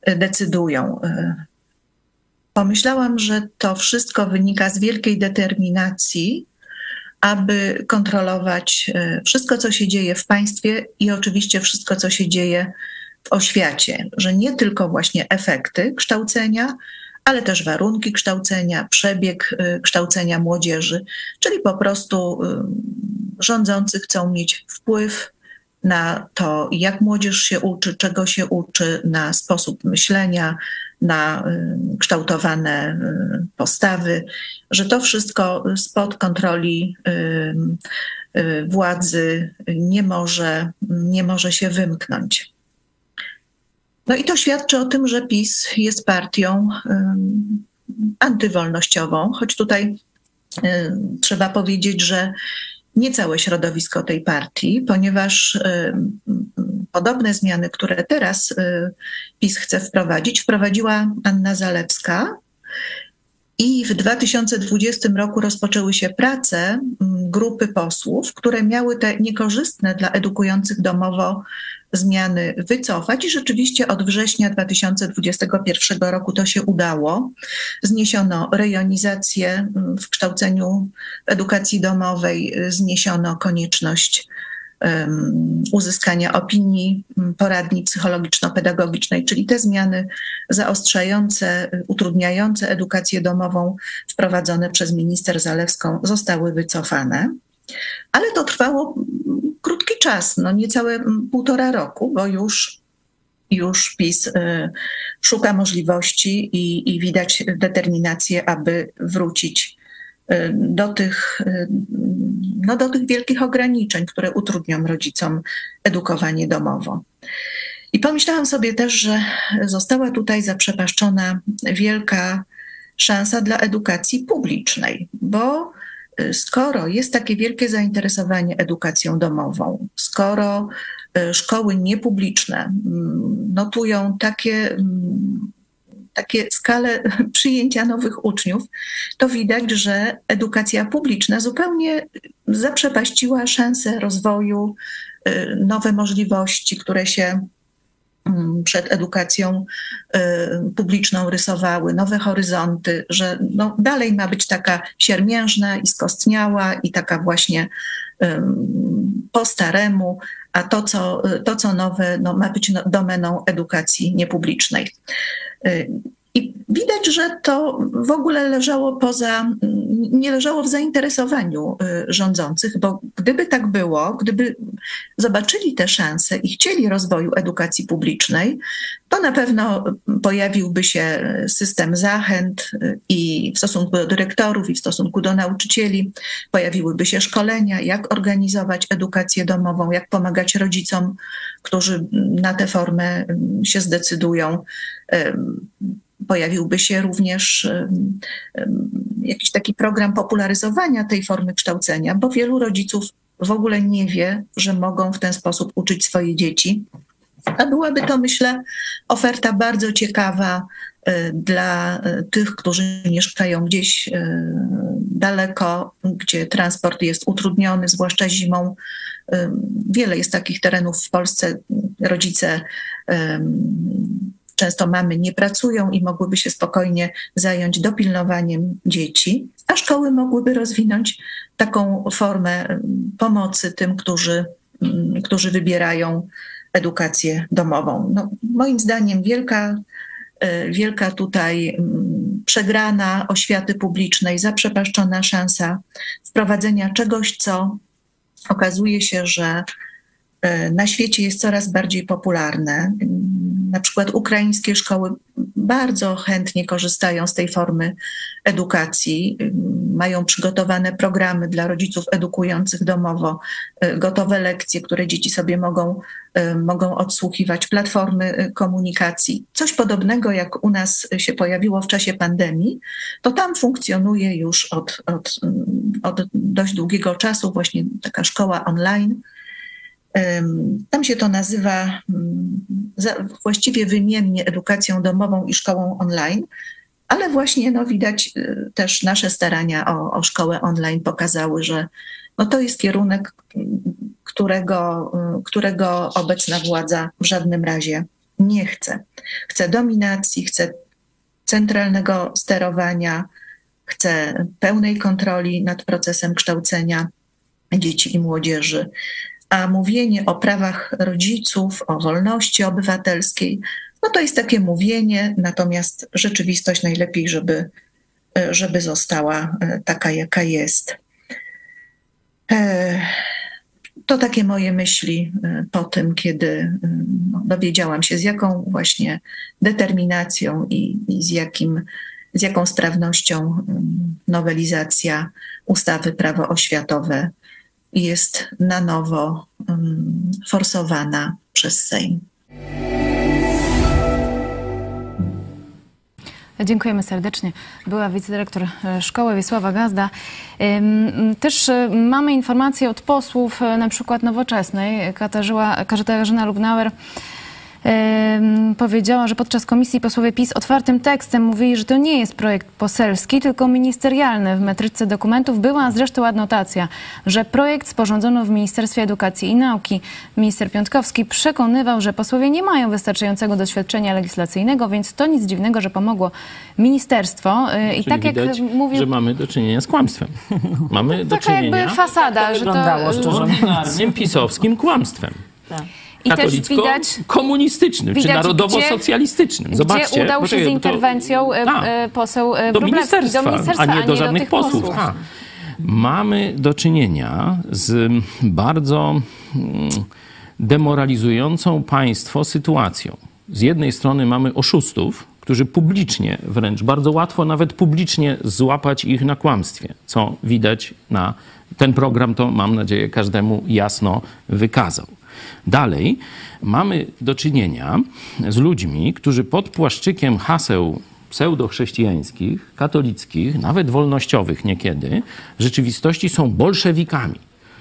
y, decydują. Y, Pomyślałam, że to wszystko wynika z wielkiej determinacji, aby kontrolować e, wszystko, co się dzieje w państwie i oczywiście wszystko, co się dzieje w oświacie, że nie tylko właśnie efekty kształcenia, ale też warunki kształcenia, przebieg kształcenia młodzieży, czyli po prostu rządzący chcą mieć wpływ na to, jak młodzież się uczy, czego się uczy, na sposób myślenia, na y, kształtowane y, postawy, że to wszystko spod kontroli y, władzy nie może, nie może się wymknąć. No i to świadczy o tym, że PiS jest partią antywolnościową, choć tutaj trzeba powiedzieć, że nie całe środowisko tej partii, ponieważ y, y, podobne zmiany, które teraz y, PiS chce wprowadzić, wprowadziła Anna Zalewska. I w 2020 roku rozpoczęły się prace mm, grupy posłów, które miały te niekorzystne dla edukujących domowo zmiany wycofać. I rzeczywiście od września 2021 roku to się udało. Zniesiono rejonizację mm, w kształceniu w edukacji domowej, zniesiono konieczność uzyskania opinii mm, poradni psychologiczno-pedagogicznej, czyli te zmiany zaostrzające, utrudniające edukację domową wprowadzone przez minister Zalewską zostały wycofane. Ale to trwało krótki czas, no niecałe mm, półtora roku, bo już już PiS y, szuka możliwości i, i widać determinację, aby wrócić y, do tych, y, no do tych wielkich ograniczeń, które utrudnią rodzicom edukowanie domowo. I pomyślałam sobie też, że została tutaj zaprzepaszczona wielka szansa dla edukacji publicznej, bo skoro jest takie wielkie zainteresowanie edukacją domową, skoro y, szkoły niepubliczne mm, notują takie, mm, takie skale przyjęcia nowych uczniów, to widać, że edukacja publiczna zupełnie zaprzepaściła szansę rozwoju, y, nowe możliwości, które się przed edukacją y, publiczną rysowały, nowe horyzonty, że no, dalej ma być taka siermiężna i skostniała i taka właśnie po staremu, a to, co, to, co nowe, no, ma być no, domeną edukacji niepublicznej. I widać, że to w ogóle leżało poza, nie leżało w zainteresowaniu y, rządzących, bo gdyby tak było, gdyby zobaczyli te szanse i chcieli rozwoju edukacji publicznej, to na pewno pojawiłby się system zachęt y, i w stosunku do dyrektorów, i w stosunku do nauczycieli, pojawiłyby się szkolenia, jak organizować edukację domową, jak pomagać rodzicom, którzy na tę formę y, się zdecydują pojawiłby się również jakiś taki program popularyzowania tej formy kształcenia, bo wielu rodziców w ogóle nie wie, że mogą w ten sposób uczyć swoje dzieci. A byłaby to, myślę, oferta bardzo ciekawa e, dla e, tych, którzy mieszkają gdzieś e, daleko, gdzie transport jest utrudniony, zwłaszcza zimą. Wiele jest takich terenów w Polsce. Rodzice Często mamy nie pracują i mogłyby się spokojnie zająć dopilnowaniem dzieci, a szkoły mogłyby rozwinąć taką formę mm, pomocy tym, którzy, mm, którzy wybierają edukację domową. No, moim zdaniem wielka, e, wielka tutaj mm, przegrana oświaty publicznej, zaprzepaszczona szansa wprowadzenia czegoś, co okazuje się, że e, na świecie jest coraz bardziej popularne na przykład ukraińskie szkoły bardzo chętnie korzystają z tej formy edukacji. Mają przygotowane programy dla rodziców edukujących domowo, y, gotowe lekcje, które dzieci sobie mogą, y, mogą odsłuchiwać, platformy y, komunikacji. Coś podobnego jak u nas się pojawiło w czasie pandemii, to tam funkcjonuje już od, od, od dość długiego czasu właśnie taka szkoła online tam się to nazywa mm, właściwie wymiennie edukacją domową i szkołą online, ale właśnie no, widać y, też nasze starania o, o szkołę online pokazały, że no, to jest kierunek, którego, y, którego obecna władza w żadnym razie nie chce. Chce dominacji, chce centralnego sterowania, chce pełnej kontroli nad procesem kształcenia dzieci i młodzieży a mówienie o prawach rodziców, o wolności obywatelskiej, no to jest takie mówienie, natomiast rzeczywistość najlepiej, żeby, e, żeby została e, taka, jaka jest. E, to takie moje myśli po tym, kiedy no, dowiedziałam się, z jaką właśnie determinacją i, i z, jakim, z jaką sprawnością nowelizacja ustawy prawo oświatowe jest na nowo um, forsowana przez Sejm. Dziękujemy serdecznie. Była wicedyrektor e, szkoły Wiesława Gazda. Też e, mamy informacje od posłów, e, na przykład nowoczesnej, Katarzyna Lubnauer powiedziała, że podczas komisji posłowie PiS otwartym tekstem mówili, że to nie jest projekt poselski, tylko ministerialny. W metryce dokumentów była zresztą adnotacja, że projekt sporządzono w Ministerstwie Edukacji i Nauki. Minister Piątkowski przekonywał, że posłowie nie mają wystarczającego doświadczenia legislacyjnego, więc to nic dziwnego, że pomogło ministerstwo. E, I tak widać, jak mówił... że mamy do czynienia z kłamstwem. Mamy do Taka czynienia... jakby fasada, tak że to... Z ordynarnym pisowskim kłamstwem. Tak. I też widać komunistycznym widać, czy narodowo-socjalistycznym. Zobaczcie, gdzie udał się z interwencją to, e, e, poseł e, do ministerstwa, do ministerstwa, a nie do żadnych do posłów. posłów. Mamy do czynienia z bardzo mm, demoralizującą państwo sytuacją. Z jednej strony mamy oszustów, którzy publicznie, wręcz bardzo łatwo nawet publicznie złapać ich na kłamstwie, co widać na ten program, to mam nadzieję każdemu jasno wykazał. Dalej mamy do czynienia z ludźmi, którzy pod płaszczykiem haseł pseudochrześcijańskich, katolickich, nawet wolnościowych niekiedy, w rzeczywistości są bolszewikami.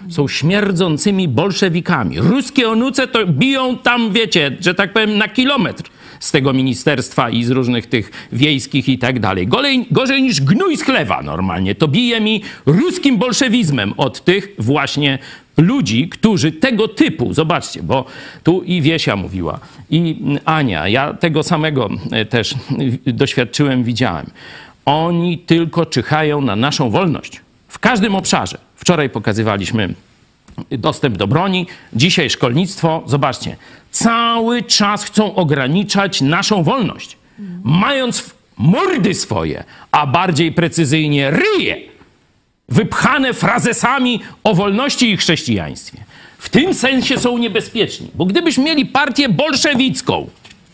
Są śmierdzącymi bolszewikami. Ruskie onuce to biją tam, wiecie, że tak powiem, na kilometr z tego ministerstwa i z różnych tych wiejskich i tak dalej. Gorzej, gorzej niż gnój z chlewa normalnie. To bije mi ruskim bolszewizmem od tych właśnie ludzi, którzy tego typu, zobaczcie, bo tu i Wiesia mówiła, i Ania, ja tego samego e, też doświadczyłem, widziałem. Oni tylko czyhają na naszą wolność w każdym obszarze. Wczoraj pokazywaliśmy dostęp do broni, dzisiaj szkolnictwo. Zobaczcie, cały czas chcą ograniczać naszą wolność, mając mordy swoje, a bardziej precyzyjnie ryje, wypchane frazesami o wolności i chrześcijaństwie. W tym sensie są niebezpieczni, bo gdybyśmy mieli partię bolszewicką,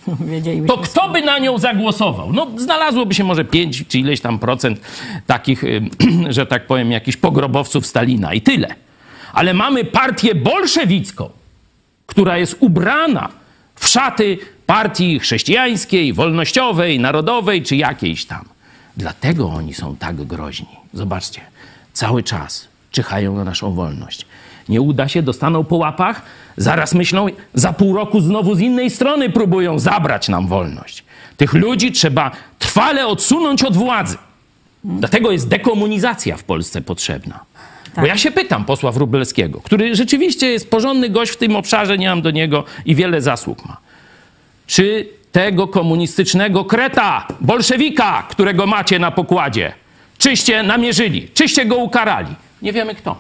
to kto by na nią zagłosował? No, znalazłoby się może 5 czy ileś tam procent takich, że tak powiem, jakichś pogrobowców Stalina i tyle. Ale mamy partię bolszewicką, która jest ubrana w szaty partii chrześcijańskiej, wolnościowej, narodowej czy jakiejś tam. Dlatego oni są tak groźni. Zobaczcie, cały czas czyhają na naszą wolność. Nie uda się, dostaną po łapach, zaraz myślą, za pół roku znowu z innej strony próbują zabrać nam wolność. Tych ludzi trzeba trwale odsunąć od władzy. Dlatego jest dekomunizacja w Polsce potrzebna. Tak. Bo ja się pytam posła Wróblewskiego, który rzeczywiście jest porządny gość w tym obszarze, nie mam do niego i wiele zasług ma. Czy tego komunistycznego kreta, bolszewika, którego macie na pokładzie, czyście namierzyli, czyście go ukarali? Nie wiemy kto.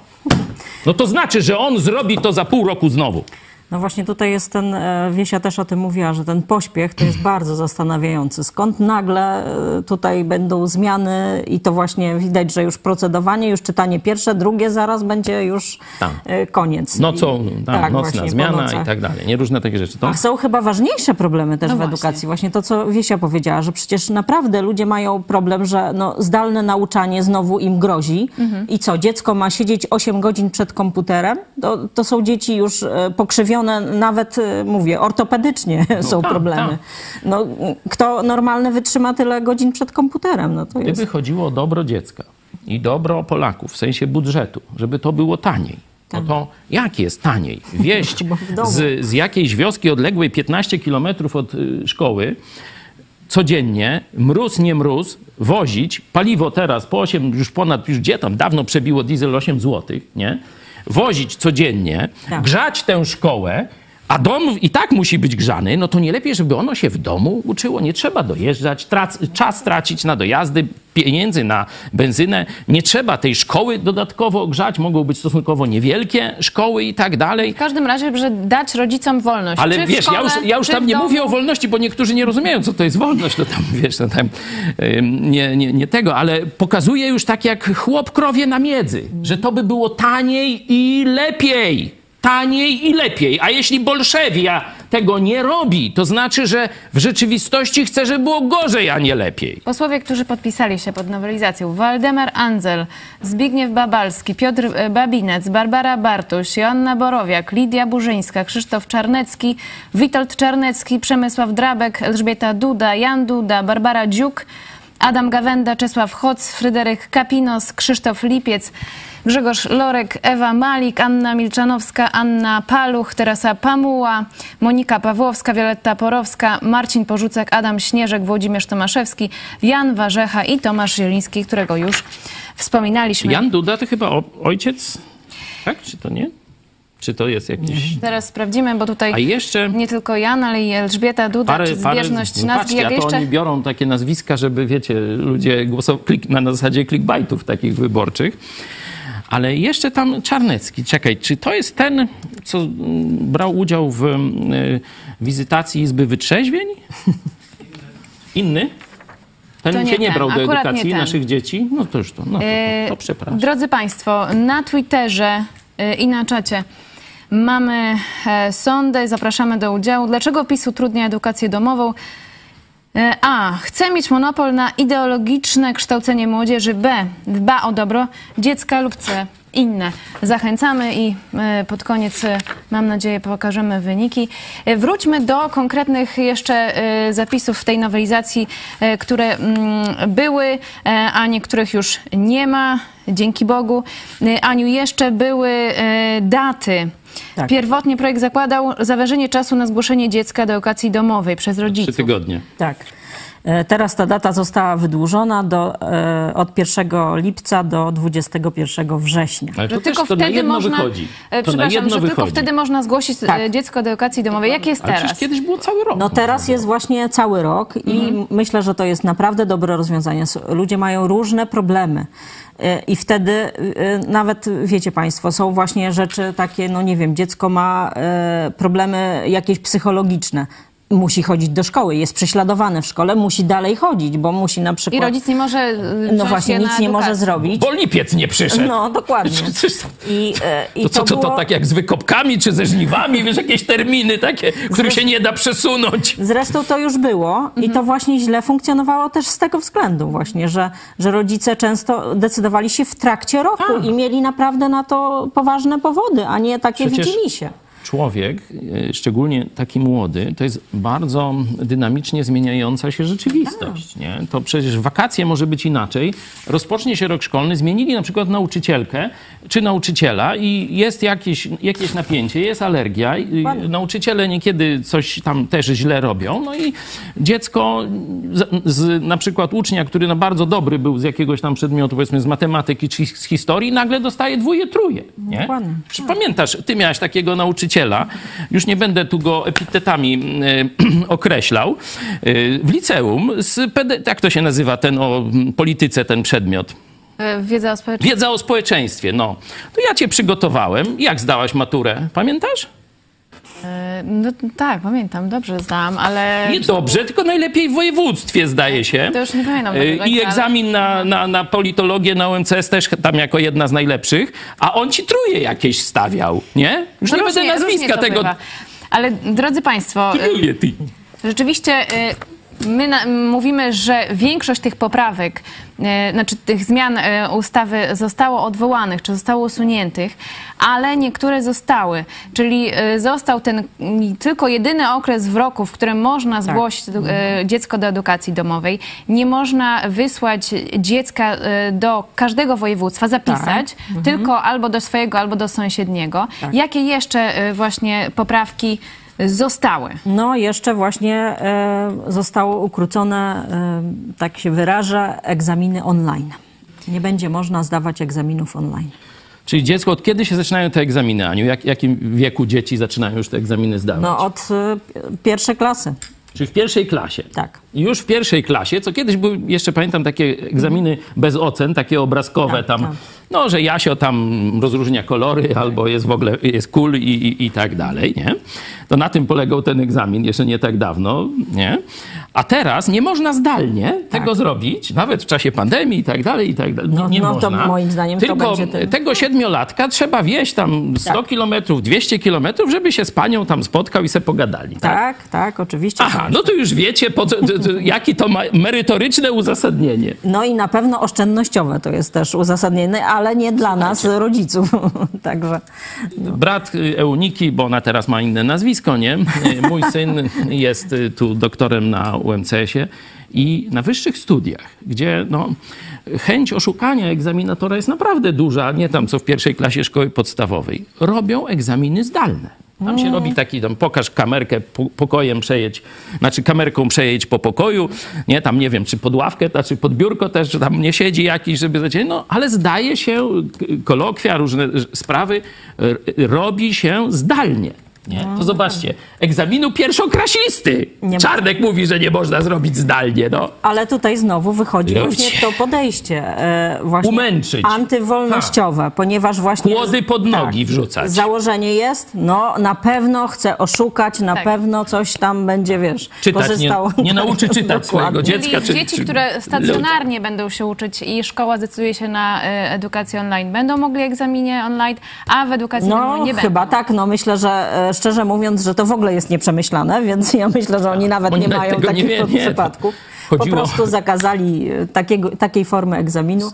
No to znaczy, że on zrobi to za pół roku znowu. No właśnie tutaj jest ten, e, Wiesia też o tym mówiła, że ten pośpiech to jest bardzo zastanawiający. Skąd nagle e, tutaj będą zmiany i to właśnie widać, że już procedowanie, już czytanie pierwsze, drugie zaraz będzie już tam. E, koniec. Nocą, tam, tak, nocna zmiana i tak dalej. Nie różne takie rzeczy. To... A są chyba ważniejsze problemy też no w właśnie. edukacji. Właśnie to, co Wiesia powiedziała, że przecież naprawdę ludzie mają problem, że no, zdalne nauczanie znowu im grozi mhm. i co, dziecko ma siedzieć 8 godzin przed komputerem? To, to są dzieci już pokrzywione nawet, y, mówię, ortopedycznie no, są tak, problemy. Tak. No, kto normalny wytrzyma tyle godzin przed komputerem? No, to Gdyby jest... chodziło o dobro dziecka i dobro Polaków w sensie budżetu, żeby to było taniej, no tak. to jak jest taniej wieść z, z jakiejś wioski odległej 15 kilometrów od y, szkoły codziennie, mróz, nie mróz, wozić, paliwo teraz po 8, już ponad, już gdzie tam, dawno przebiło diesel 8 zł, nie? Wozić codziennie, tak. grzać tę szkołę, a dom i tak musi być grzany, no to nie lepiej, żeby ono się w domu uczyło. Nie trzeba dojeżdżać, trac- czas tracić na dojazdy, pieniędzy na benzynę. Nie trzeba tej szkoły dodatkowo grzać. Mogą być stosunkowo niewielkie szkoły i tak dalej. W każdym razie, żeby dać rodzicom wolność. Ale czy wiesz, szkole, ja już, ja już tam nie mówię o wolności, bo niektórzy nie rozumieją, co to jest wolność. No tam, wiesz, no tam, nie, nie, nie tego, ale pokazuje już tak jak chłop krowie na miedzy, że to by było taniej i lepiej taniej i lepiej. A jeśli Bolszewia tego nie robi, to znaczy, że w rzeczywistości chce, żeby było gorzej, a nie lepiej. Posłowie, którzy podpisali się pod nowelizacją, Waldemar Andzel, Zbigniew Babalski, Piotr e, Babinec, Barbara Bartuś, Joanna Borowiak, Lidia Burzyńska, Krzysztof Czarnecki, Witold Czarnecki, Przemysław Drabek, Elżbieta Duda, Jan Duda, Barbara Dziuk, Adam Gawenda, Czesław Hoc, Fryderyk Kapinos, Krzysztof Lipiec, Grzegorz Lorek, Ewa Malik, Anna Milczanowska, Anna Paluch, Teresa Pamuła, Monika Pawłowska, Wioletta Porowska, Marcin Porzucek, Adam Śnieżek, Włodzimierz Tomaszewski, Jan Warzecha i Tomasz Zieliński, którego już wspominaliśmy. Jan Duda to chyba ojciec, tak? Czy to nie? Czy to jest jakiś... Teraz sprawdzimy, bo tutaj A jeszcze nie tylko Jan, ale i Elżbieta Duda, parę, czy zbieżność parę, nazw. Patrzcie, to jeszcze... oni biorą takie nazwiska, żeby, wiecie, ludzie głosować na zasadzie clickbaitów takich wyborczych. Ale jeszcze tam Czarnecki, czekaj, czy to jest ten, co mm, brał udział w y, wizytacji Izby Wytrzeźwień? Inny? Ten to nie się nie brał do edukacji naszych dzieci? No to już to, no to, to, to y, przepraszam. Drodzy Państwo, na Twitterze y, i na czacie mamy e, sondę, zapraszamy do udziału. Dlaczego PiS utrudnia edukację domową? E, A. Chce mieć monopol na ideologiczne kształcenie młodzieży. B. Dba o dobro dziecka lub C. Inne. Zachęcamy i e, pod koniec, e, mam nadzieję, pokażemy wyniki. Wróćmy do konkretnych jeszcze zapisów w tej nowelizacji, które mm, były, a niektórych już nie ma, dzięki Bogu. Aniu, jeszcze były daty tak. Pierwotnie projekt zakładał zaważenie czasu na zgłoszenie dziecka do edukacji domowej przez rodziców. Trzy tygodnie. Tak. E, teraz ta data została wydłużona do, e, od 1 lipca do 21 września. Ale to, tylko to wtedy można, wychodzi. E, to przepraszam, że wychodzi. tylko wtedy można zgłosić tak. dziecko do edukacji domowej. Jak jest teraz? Ale kiedyś było cały rok. No teraz jest właśnie cały rok i mhm. myślę, że to jest naprawdę dobre rozwiązanie. Ludzie mają różne problemy. I wtedy y, nawet, wiecie Państwo, są właśnie rzeczy takie, no nie wiem, dziecko ma y, problemy jakieś psychologiczne musi chodzić do szkoły, jest prześladowany w szkole, musi dalej chodzić, bo musi na I przykład... rodzic nie może y, no właśnie, się nic nie może zrobić. Bo lipiec nie przyszedł. No, dokładnie. I, e, i To co, to, to było- tak jak z wykopkami czy ze żniwami, wiesz, jakieś terminy takie, których się nie da przesunąć. Zresztą to już było i to właśnie źle funkcjonowało też z tego względu właśnie, że, że rodzice często decydowali się w trakcie roku Tak. i mieli naprawdę na to poważne powody, a nie takie Przecież- widzimisię. Człowiek, e, szczególnie taki młody, to jest bardzo dynamicznie zmieniająca się rzeczywistość. Nie? To przecież wakacje może być inaczej. Rozpocznie się rok szkolny, zmienili na przykład nauczycielkę czy nauczyciela i jest jakieś, jakieś napięcie, jest alergia. Nauczyciele niekiedy coś tam też źle robią. No i dziecko z, z na przykład ucznia, który no bardzo dobry był z jakiegoś tam przedmiotu, powiedzmy z matematyki czy z historii, nagle dostaje dwóje, truje. Nie? Pamiętasz, ty miałeś takiego nauczyciela, już nie będę tu go epitetami e, określał, e, w liceum, z jak to się nazywa, ten o polityce, ten przedmiot? Y, Wiedza o społeczeństwie. Wiedza o społeczeństwie, no. To ja cię przygotowałem. Jak zdałaś maturę? Pamiętasz? Y, No tak, pamiętam, dobrze zdałam, ale... Nie dobrze, tylko najlepiej w województwie, zdaje się. To już nie pamiętam E, tego, I egzamin na, na, na politologię na UMCS też tam jako jedna z najlepszych, a on ci truje jakieś stawiał, nie? Już nie No będę różnie- różnie nazwiska tego... bywa. Ale drodzy Państwo, Truje ty. Rzeczywiście y, my na, mówimy, że większość tych poprawek, y, znaczy tych zmian y, ustawy zostało odwołanych, czy zostało usuniętych, ale niektóre zostały. Czyli y, został ten tylko jedyny okres w roku, w którym można zgłosić y, dziecko do edukacji domowej. Nie można wysłać dziecka y, do każdego województwa, zapisać, tylko albo do swojego, albo do sąsiedniego. Jakie jeszcze y, właśnie poprawki zostały? No, jeszcze właśnie e, zostało ukrócone, e, tak się wyrażę, egzaminy online. Nie będzie można zdawać egzaminów online. Czyli dziecko, od kiedy się zaczynają te egzaminy, Aniu? Jak, jakim wieku dzieci zaczynają już te egzaminy zdawać? No, od e, pierwszej klasy, Czyli w pierwszej klasie. tak. Już w pierwszej klasie, co kiedyś były, jeszcze pamiętam, takie egzaminy bez ocen, takie obrazkowe Tak, tam, tak. No, że Jasio tam rozróżnia kolory albo jest w ogóle, jest cool i, i, i tak dalej, nie? To na tym polegał ten egzamin jeszcze nie tak dawno, nie? A teraz nie można zdalnie tego zrobić, nawet w czasie pandemii i tak dalej, i tak dalej. Tak. No, nie no, to można. moim zdaniem to Tylko tego siedmiolatka trzeba wieść tam 100 Tak. kilometrów, 200 kilometrów, żeby się z panią tam spotkał i se pogadali, tak? Tak, tak, oczywiście. Aha, no to już wiecie, po co, to, to, jakie to ma merytoryczne uzasadnienie. No i na pewno oszczędnościowe to jest też uzasadnione, ale nie dla nas, rodziców. Także Brat y, Euniki, bo ona teraz ma inne nazwisko, nie? Y, Mój syn jest y, tu doktorem na UMCS-ie i na wyższych studiach, gdzie no, chęć oszukania egzaminatora jest naprawdę duża, nie tam co w pierwszej klasie szkoły podstawowej. Robią egzaminy zdalne. Tam się robi taki, tam pokaż kamerkę po- pokojem przejedź, znaczy kamerką przejedź po pokoju, nie, tam nie wiem, czy pod ławkę, znaczy pod biurko też, że tam nie siedzi jakiś, żeby zacząć, no, ale zdaje się, kolokwia, różne sprawy robi się zdalnie. Nie? To zobaczcie, egzaminu pierwszokrasisty. Nie ma- Czarnek mówi, że nie można zrobić zdalnie, no. Ale tutaj znowu wychodzi Ludzie. właśnie to podejście e, właśnie Umęczyć. antywolnościowe, ponieważ właśnie... Kłody pod nogi wrzucać. Założenie jest, no na pewno chce oszukać, na Tak. pewno coś tam będzie, wiesz, Czytać, nie, korzystał. nie nauczy czytać swojego dziecka. Czyli Czy, dzieci, czy które stacjonarnie będą się uczyć i szkoła zdecyduje się na y, edukację online, będą mogli egzaminie online, a w edukacji No, nie chyba będą. tak. No myślę, że e, szczerze mówiąc, że to w ogóle jest nieprzemyślane, więc ja myślę, że oni nawet Oni nie nawet mają tego nie takich wie- nie, przypadków. chodziło- Po prostu zakazali takiego, takiej formy egzaminu.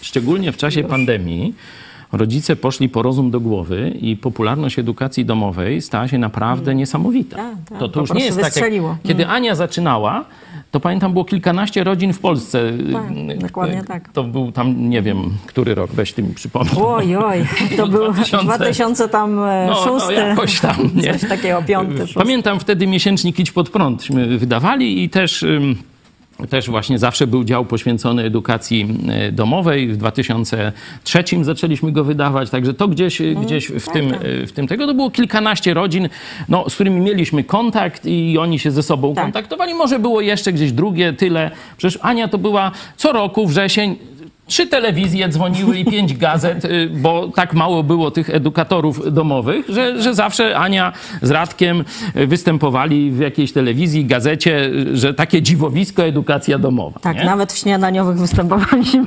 Szczególnie w czasie pandemii rodzice poszli po rozum do głowy i popularność edukacji domowej stała się naprawdę niesamowita. Tak, tak, to, to już nie jest tak, jak, kiedy Ania zaczynała, to pamiętam było kilkanaście rodzin w Polsce. Tak, dokładnie tak. To był tam, nie wiem, który rok, weź ty mi przypomnij. Oj, oj, to był 2000. 2000 tam e, No, no jakoś tam, nie? Coś takiego, piąty, szósty. Pamiętam wtedy miesięcznik Idź Pod Prądśmy wydawali i też... ym, też właśnie zawsze był dział poświęcony edukacji y, domowej. W 2003 zaczęliśmy go wydawać, także to gdzieś, Mhm. gdzieś w, Tak, tym, y, w tym tego to było kilkanaście rodzin, no, z którymi mieliśmy kontakt i oni się ze sobą Tak. kontaktowali. Może było jeszcze gdzieś drugie tyle. Przecież Ania to była co roku wrzesień Trzy telewizje dzwoniły i pięć gazet, y, bo tak mało było tych edukatorów domowych, że, że zawsze Ania z Radkiem y, występowali w jakiejś telewizzi, gazecie, y, że takie dziwowisko edukacja domowa. Tak, nie? nawet w śniadaniowych występowaliśmy.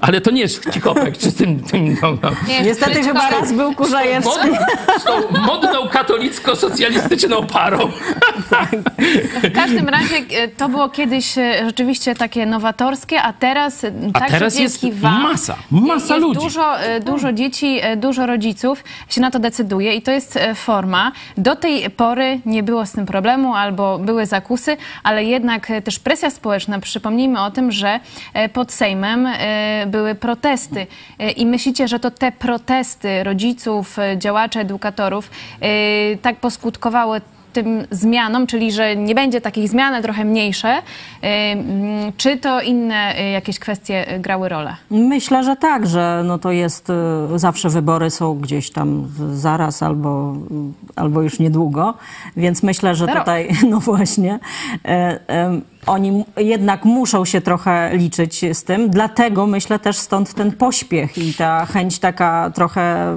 Ale to nie jest Cichopek czy z tym... tym no, no. Nie, Niestety chyba raz był Kurzajewski. Mod, z tą modną katolicko-socjalistyczną parą. W każdym razie e, to było kiedyś e, rzeczywiście takie nowatorskie, a teraz e, A także teraz jest dzięki wam masa, masa jest ludzi. Dużo, e, dużo dzieci, e, dużo rodziców się na to decyduje i to jest e, forma. Do tej pory nie było z tym problemu albo były zakusy, ale jednak też presja społeczna. Przypomnijmy o tym, że pod Sejmem były protesty i myślicie, że to te protesty rodziców, działaczy, edukatorów tak poskutkowały tym zmianom, czyli że nie będzie takich zmian, ale trochę mniejsze, y, mm, czy to inne y, jakieś kwestie y, grały rolę? Myślę, że tak, że no to jest, zawsze wybory są gdzieś tam zaraz albo, albo już niedługo, więc myślę, że tutaj, no właśnie, oni jednak muszą się trochę liczyć z tym, dlatego myślę też stąd ten pośpiech i ta chęć taka trochę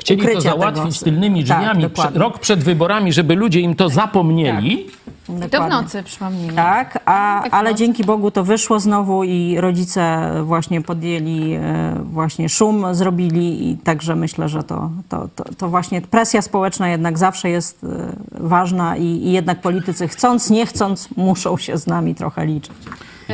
Chcieli to ukrycia załatwić tego. tylnymi Tak, drzwiami dokładnie. rok przed wyborami, żeby ludzie im to zapomnieli. I to w Dokładnie. nocy, przypomnijmy. Tak, a, Tak ale dzięki Bogu to wyszło znowu i rodzice właśnie podjęli, e, właśnie szum zrobili i także myślę, że to, to, to, to właśnie presja społeczna jednak zawsze jest e, ważna i, i jednak politycy chcąc, nie chcąc muszą się z nami trochę liczyć.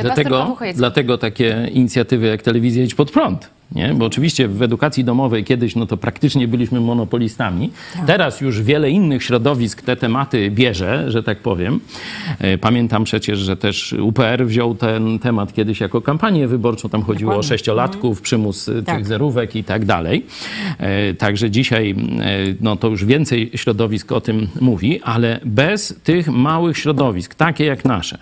Dlatego, dlatego takie inicjatywy jak telewizja Idź Pod Prąd. Nie? Bo oczywiście w edukacji domowej kiedyś no to praktycznie byliśmy monopolistami. Teraz już wiele innych środowisk te tematy bierze, że tak powiem. E, Pamiętam przecież, że też UPR wziął ten temat kiedyś jako kampanię wyborczą. Tam chodziło o Dokładnie. sześciolatków, przymus e, Tak. tych zerówek i tak dalej. E, Także dzisiaj no to już więcej środowisk o tym mówi, ale bez tych małych środowisk, takie jak nasze,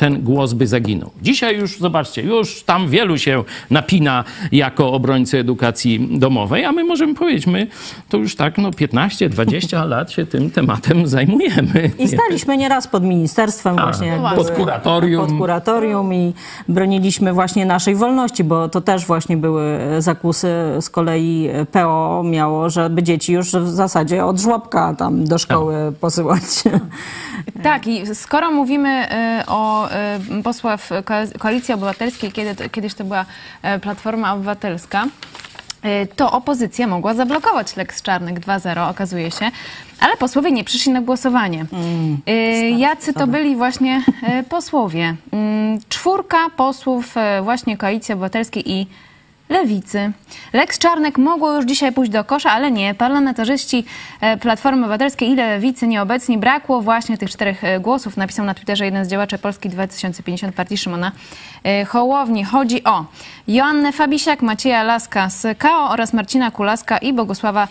ten głos by zaginął. Dzisiaj już, zobaczcie, już tam wielu się napina jako obrońcy edukacji domowej, a my możemy powiedzieć, my to już tak no 15-20 lat się tym tematem zajmujemy. I staliśmy nieraz pod ministerstwem właśnie. jak pod były- kuratorium. Pod kuratorium i broniliśmy właśnie naszej wolności, bo to też właśnie były zakusy. Z kolei PO miało, żeby dzieci już w zasadzie od żłobka tam do szkoły posyłać. Tak, i skoro mówimy y, o y, posłach Ko- Koalicji Obywatelskiej, kiedy kiedyś to była e, Platforma Obywatelska, y, to opozycja mogła zablokować Lex Czarnek 2.0, okazuje się, ale posłowie nie przyszli na głosowanie. Y, Jacy to byli właśnie e, posłowie? Mm, Czwórka posłów e, właśnie Koalicji Obywatelskiej i Lewicy. Lex Czarnek mogło już dzisiaj pójść do kosza, ale nie. Parlamentarzyści e, Platformy Obywatelskiej i Lewicy nieobecni. Brakło właśnie tych czterech e, głosów. Napisał na Twitterze jeden z działaczy Polski 2050 partii Szymona e, Hołowni. Chodzi o Joannę Fabisiak, Macieja Laska z KO oraz Marcina Kulaska i Bogusława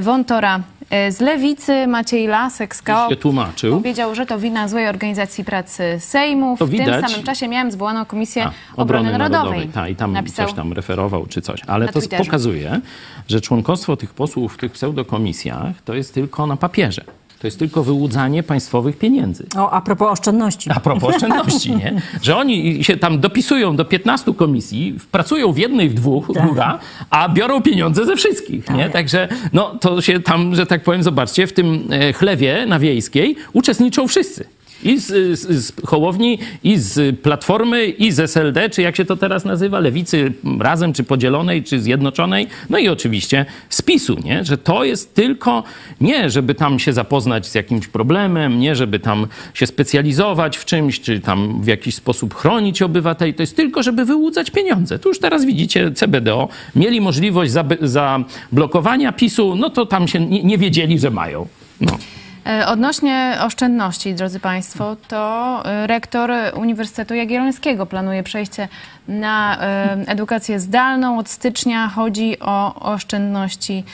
Wątora e, z Lewicy. Maciej Lasek z KO się tłumaczył. powiedział, że to wina złej organizacji pracy Sejmu. To w tym samym czasie miałem zwołaną Komisję A, Obrony, Narodowej. Tak, i tam Napisał coś tam referował czy coś. Ale to Twitterze. pokazuje, że członkostwo tych posłów w tych pseudokomisjach to jest tylko na papierze. To jest tylko wyłudzanie państwowych pieniędzy. O, a propos oszczędności. A propos oszczędności, nie? Że oni się tam dopisują do 15 komisji, pracują w jednej, w dwóch, góra, a biorą pieniądze ze wszystkich, nie? Także no, to się tam, że tak powiem, zobaczcie, w tym e, chlewie na Wiejskiej uczestniczą wszyscy. I z, z, z Hołowni, i z Platformy, i z SLD, czy jak się to teraz nazywa, Lewicy razem, czy podzielonej, czy zjednoczonej, no i oczywiście z PiSu, nie? Że to jest tylko nie, żeby tam się zapoznać z jakimś problemem, nie, żeby tam się specjalizować w czymś, czy tam w jakiś sposób chronić obywateli, to jest tylko, żeby wyłudzać pieniądze. Tu już teraz widzicie CBDO, mieli możliwość zablokowania PiSu, no to tam się nie, nie wiedzieli, że mają. No. E, Odnośnie oszczędności, drodzy Państwo, to e, rektor Uniwersytetu Jagiellońskiego planuje przejście na e, edukację zdalną. Od stycznia chodzi o oszczędności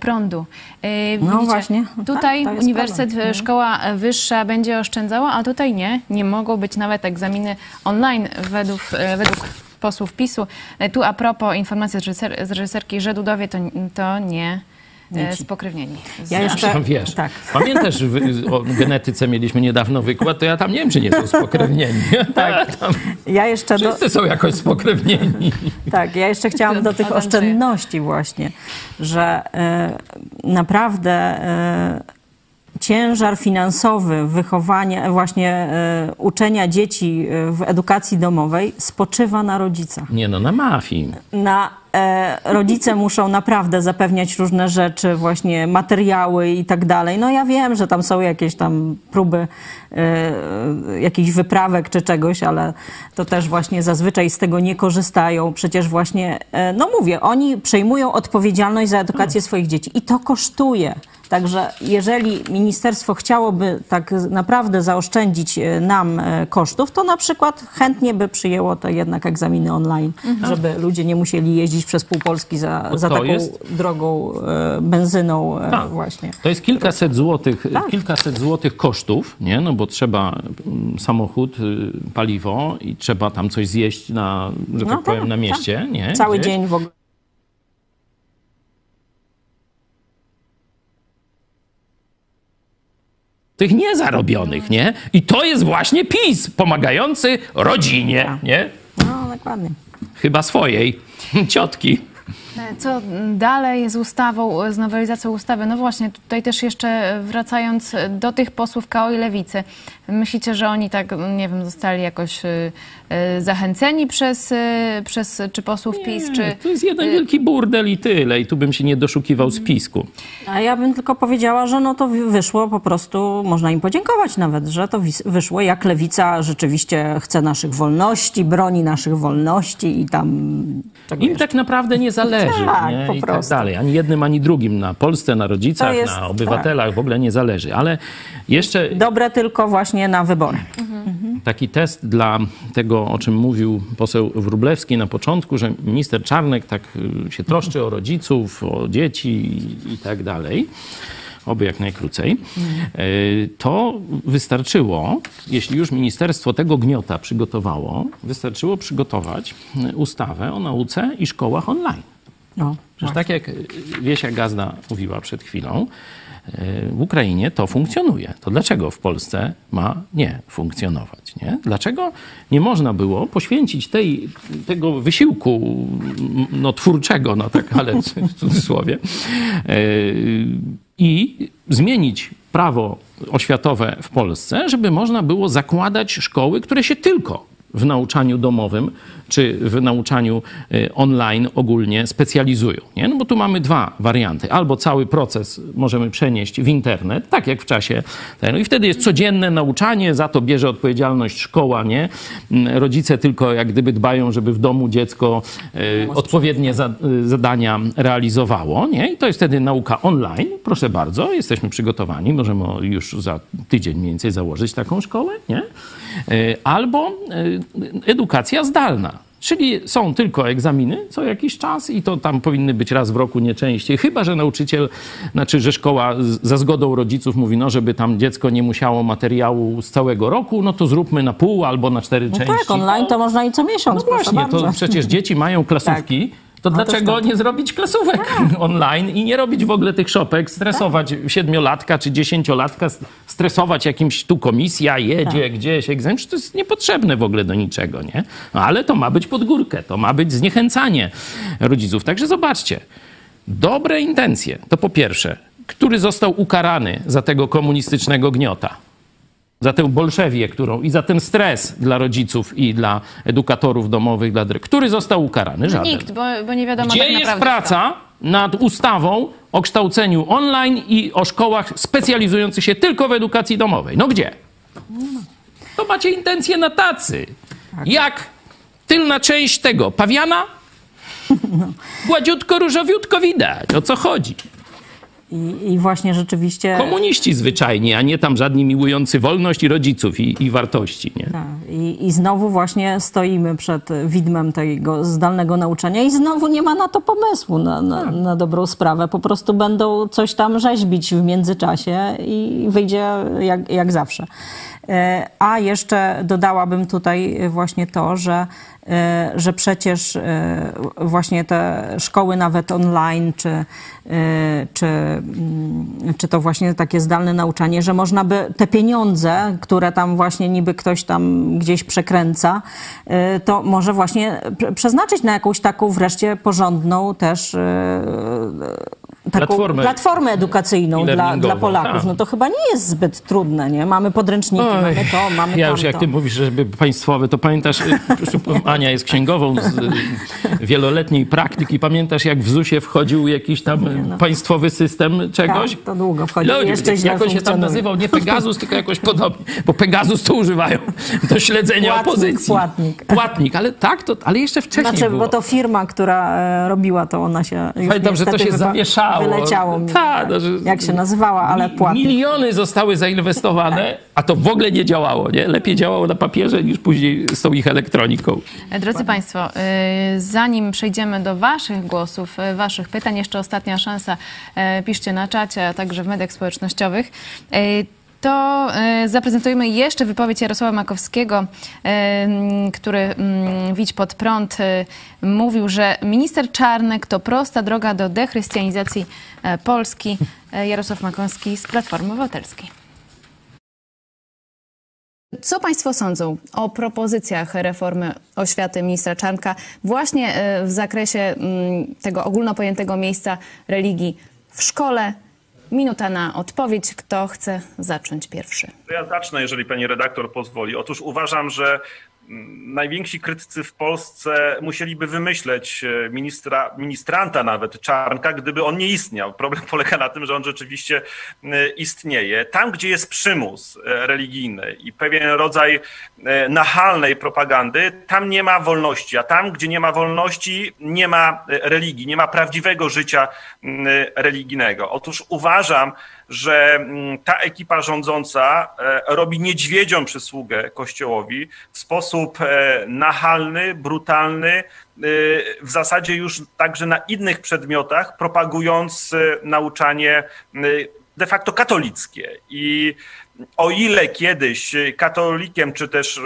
prądu. E, No właśnie. Tutaj Tak, Uniwersytet, problem. e, Szkoła Wyższa będzie oszczędzała, a tutaj nie. Nie mogą być nawet egzaminy online według, według posłów PiSu. Tu a propos informacji z, reżyser, z reżyserki Żedudowie, to, to nie Nici. spokrewnieni. Z... Ja jeszcze- Tam wiesz, tak. pamiętasz, w, o genetyce mieliśmy niedawno wykład, to ja tam nie wiem, czy nie są spokrewnieni. Tak. Tam Ja jeszcze do, wszyscy są jakoś spokrewnieni. Tak, ja jeszcze chciałam do tych oszczędności właśnie, że e, naprawdę e, ciężar finansowy wychowania, właśnie e, uczenia dzieci e, w edukacji domowej spoczywa na rodzicach. Nie no, na mafii. Na, e, rodzice muszą naprawdę zapewniać różne rzeczy, właśnie materiały i tak dalej. No ja wiem, że tam są jakieś tam próby e, jakichś wyprawek czy czegoś, ale to też właśnie zazwyczaj z tego nie korzystają. Przecież właśnie, e, no mówię, oni przejmują odpowiedzialność za edukację swoich dzieci i to kosztuje. Także jeżeli ministerstwo chciałoby tak naprawdę zaoszczędzić e, nam e, kosztów, to na przykład chętnie by przyjęło to jednak egzaminy online, żeby ludzie nie musieli jeździć przez pół Polski za, za taką jest- drogą e, benzyną e, Tak. właśnie. To jest kilkaset złotych, Tak. kilkaset złotych kosztów, nie? No bo trzeba mm, samochód, y, paliwo i trzeba tam coś zjeść na, że No tak powiem, tak, na mieście, nie? Cały Gdzieś. dzień w ogóle. Tych niezarobionych, nie? I to jest właśnie PiS pomagający rodzinie, Tak. nie? No dokładnie. Chyba swojej ciotki. Co dalej z ustawą, z nowelizacją ustawy? No właśnie, tutaj też jeszcze wracając do tych posłów KO i Lewicy. Myślicie, że oni tak, nie wiem, zostali jakoś y, y, zachęceni przez, przez czy posłów PiS, czy... To jest jeden wielki burdel i tyle. I tu bym się nie doszukiwał spisku. A ja bym tylko powiedziała, że no to wy- wyszło po prostu, można im podziękować nawet, że to wyszło, jak lewica rzeczywiście chce naszych wolności, broni naszych wolności i tam Im jeszcze. tak naprawdę nie zależy. Tak, nie? po I tak prostu. dalej. Ani jednym, ani drugim. Na Polsce, na rodzicach, jest- na obywatelach w ogóle nie zależy. Ale jeszcze Dobre tylko właśnie na wybory. taki test dla tego, o czym mówił poseł Wróblewski na początku, że minister Czarnek tak y, się troszczy o rodziców, o dzieci i, tak dalej. Oby jak najkrócej. Y, To wystarczyło, jeśli już ministerstwo tego gniota przygotowało, wystarczyło przygotować y, ustawę o nauce i szkołach online. No, Przecież tak jak Wiesia Gazda mówiła przed chwilą, e, w Ukrainie to funkcjonuje. To dlaczego w Polsce ma nie funkcjonować? Nie? Dlaczego nie można było poświęcić tej, tego wysiłku no, twórczego, no tak, ale w cudzysłowie, e, i zmienić prawo oświatowe w Polsce, żeby można było zakładać szkoły, które się tylko w nauczaniu domowym czy w nauczaniu y, online ogólnie specjalizują. Nie? No bo tu mamy dwa warianty. Albo cały proces możemy przenieść w internet, tak jak w czasie. No i wtedy jest codzienne nauczanie, za to bierze odpowiedzialność szkoła, nie? Mm, Rodzice tylko jak gdyby dbają, żeby w domu dziecko y, odpowiednie y, zadania realizowało. Nie? I to jest wtedy nauka online. Proszę bardzo, jesteśmy przygotowani, możemy już za tydzień mniej więcej założyć taką szkołę. Nie? Albo edukacja zdalna. Czyli są tylko egzaminy co jakiś czas i to tam powinny być raz w roku, nie częściej. Chyba, że nauczyciel, znaczy, że szkoła za zgodą rodziców mówi, no, żeby tam dziecko nie musiało materiału z całego roku, no to zróbmy na pół albo na cztery no części. tak, online to można i co miesiąc, No właśnie, bardzo. to przecież dzieci mają klasówki. To No to dlaczego tak. nie zrobić klasówek online i nie robić w ogóle tych szopek, stresować siedmiolatka czy dziesięciolatka, st- stresować jakimś tu komisja, jedzie Tak. gdzieś egzamin, to jest niepotrzebne w ogóle do niczego, nie? No, ale to ma być pod górkę, to ma być zniechęcanie rodziców. Także zobaczcie, dobre intencje, to po pierwsze, który został ukarany za tego komunistycznego gniota? Za tę bolszewię, którą i za ten stres dla rodziców i dla edukatorów domowych, dla dyrektorów. Który został ukarany? Żaden. Nikt, bo, bo nie wiadomo Gdzie tak jest praca nad ustawą o kształceniu online i o szkołach specjalizujących się tylko w edukacji domowej? No gdzie? To macie intencje na tacy. Jak tylna część tego pawiana? Gładziutko, różowiutko widać. O co chodzi? I, I właśnie rzeczywiście... Komuniści zwyczajni, a nie tam żadni miłujący wolność i rodziców i, i wartości. Nie? Tak. I, I znowu właśnie stoimy przed widmem tego zdalnego nauczania i znowu nie ma na to pomysłu, na, na, na dobrą sprawę. Po prostu będą coś tam rzeźbić w międzyczasie i wyjdzie jak, jak zawsze. E, a jeszcze dodałabym tutaj właśnie to, że, że przecież e, właśnie te szkoły nawet online, czy, czy, mm, czy to właśnie takie zdalne nauczanie, że można by te pieniądze, które tam właśnie niby ktoś tam gdzieś przekręca, to może właśnie przeznaczyć na jakąś taką wreszcie porządną też taką platformę, platformę edukacyjną dla, dla Polaków. Tak. No to chyba nie jest zbyt trudne, nie? Mamy podręczniki, Oj, mamy to, mamy Ja już jak ty mówisz, żeby państwowe, to pamiętasz, y, Ania jest księgową z y, wieloletniej praktyki, pamiętasz jak w ZUS-ie wchodził jakiś tam no. państwowy system czegoś? Tak, to długo wchodził, Ludzie, jeszcze źle Jakoś się tam nazywał, nie Pegasus, tylko jakoś podobnie, bo Pegasus to używają do śledzenia płatnik, opozycji. Płatnik. Płatnik, ale tak, to, ale jeszcze wcześniej Znaczy, było. bo to firma, która e, robiła to, ona się Pamiętam, że to się zawieszało Wyleciało mi. Ta, no, jak się nazywała, ale płatnie. Miliony zostały zainwestowane, a to w ogóle nie działało. Nie? Lepiej działało na papierze niż później z tą ich elektroniką. Drodzy Państwo, y, zanim przejdziemy do Waszych głosów, y, Waszych pytań, jeszcze ostatnia szansa. Y, piszcie na czacie, a także w mediach społecznościowych to zaprezentujemy jeszcze wypowiedź Jarosława Makowskiego, który mm, Widź pod prąd mówił, że minister Czarnek to prosta droga do dechrystianizacji e, Polski. E, Jarosław Makowski z Platformy Obywatelskiej. Co Państwo sądzą o propozycjach reformy oświaty ministra Czarnka właśnie e, w zakresie tego ogólnopojętego miejsca religii w szkole, Minuta na odpowiedź. Kto chce zacząć pierwszy? Ja zacznę, jeżeli pani redaktor pozwoli. Otóż uważam, że najwięksi krytycy w Polsce musieliby wymyśleć e, ministra, ministranta nawet Czarnka, gdyby on nie istniał. Problem polega na tym, że on rzeczywiście e, istnieje. Tam, gdzie jest przymus e, religijny i pewien rodzaj nachalnej propagandy, tam nie ma wolności, a tam, gdzie nie ma wolności, nie ma religii, nie ma prawdziwego życia religijnego. Otóż uważam, że ta ekipa rządząca robi niedźwiedzią przysługę Kościołowi w sposób e, nachalny, brutalny, e, w zasadzie już także na innych przedmiotach, propagując nauczanie de facto katolickie. I o ile kiedyś katolikiem czy też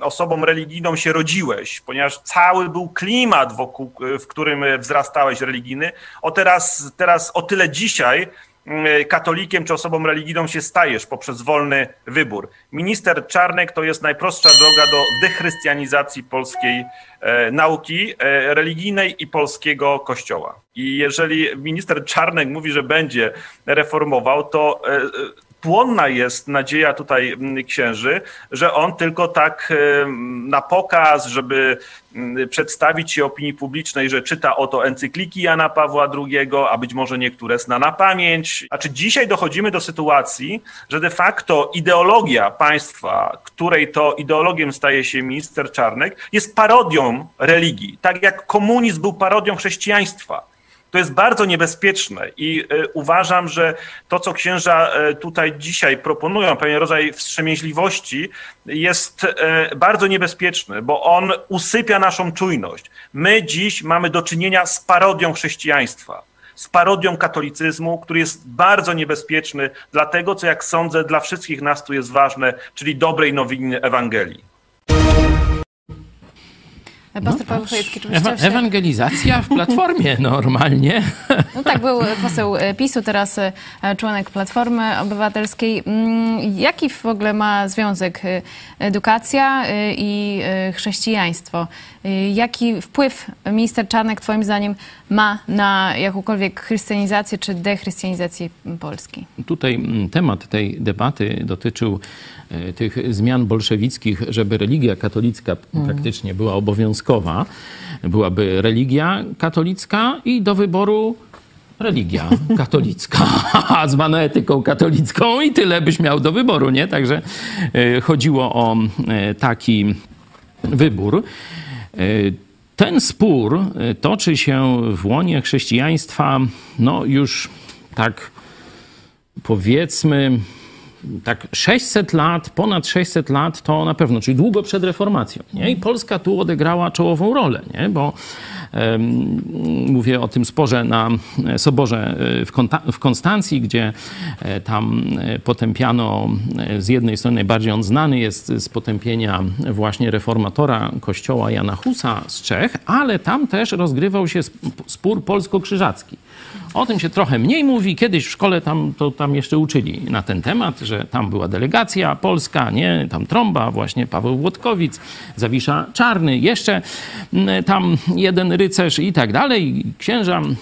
osobą religijną się rodziłeś, ponieważ cały był klimat, wokół, w którym wzrastałeś religijny, o teraz, teraz o tyle dzisiaj katolikiem czy osobą religijną się stajesz poprzez wolny wybór. Minister Czarnek to jest najprostsza droga do dechrystianizacji polskiej e, nauki e, religijnej i polskiego kościoła. I jeżeli minister Czarnek mówi, że będzie reformował, to e, płonna jest nadzieja tutaj mm, księży, że on tylko tak na pokaz, żeby mm, przedstawić się opinii publicznej, że czyta oto encykliki Jana Pawła II, a być może niektóre zna na pamięć. A czy dzisiaj dochodzimy do sytuacji, że de facto ideologia państwa, której to ideologiem staje się minister Czarnek, jest parodią religii, tak jak komunizm był parodią chrześcijaństwa. To jest bardzo niebezpieczne i e, uważam, że to, co księża e, tutaj dzisiaj proponują, pewien rodzaj wstrzemięźliwości, jest e, bardzo niebezpieczny, bo on usypia naszą czujność. My dziś mamy do czynienia z parodią chrześcijaństwa z parodią katolicyzmu, który jest bardzo niebezpieczny dla tego, co jak sądzę, dla wszystkich nas tu jest ważne, czyli dobrej nowiny Ewangelii. Pastor Paweł Chojecki, czy Ewa Ewangelizacja w Platformie normalnie. No tak, był poseł PiSu, teraz e, członek Platformy Obywatelskiej. Mm, jaki w ogóle ma związek e, edukacja e, i chrześcijaństwo? Jaki wpływ minister Czarnek, twoim zdaniem, ma na jakąkolwiek chrystianizację czy dechrystianizację Polski? Tutaj mm, temat tej debaty dotyczył E, tych zmian bolszewickich, żeby religia katolicka mm. praktycznie była obowiązkowa, byłaby religia katolicka i do wyboru religia katolicka, zwana etyką katolicką i tyle byś miał do wyboru, nie? Także e, chodziło o e, taki wybór. Ten spór toczy się w łonie chrześcijaństwa, no już tak powiedzmy tak 600 lat, ponad 600 lat to na pewno, czyli długo przed reformacją. Nie? I Polska tu odegrała czołową rolę, nie? bo Mówię o tym sporze na Soborze w Konstancji, gdzie tam potępiano z jednej strony najbardziej on znany jest z potępienia właśnie reformatora kościoła Jana Husa z Czech, ale tam też rozgrywał się spór polsko-krzyżacki. O tym się trochę mniej mówi. Kiedyś w szkole tam, to tam jeszcze uczyli na ten temat, że tam była delegacja polska, nie? Tam trąba, właśnie Paweł Włodkowic, Zawisza Czarny, jeszcze tam jeden rycerz i tak dalej. Księża mm,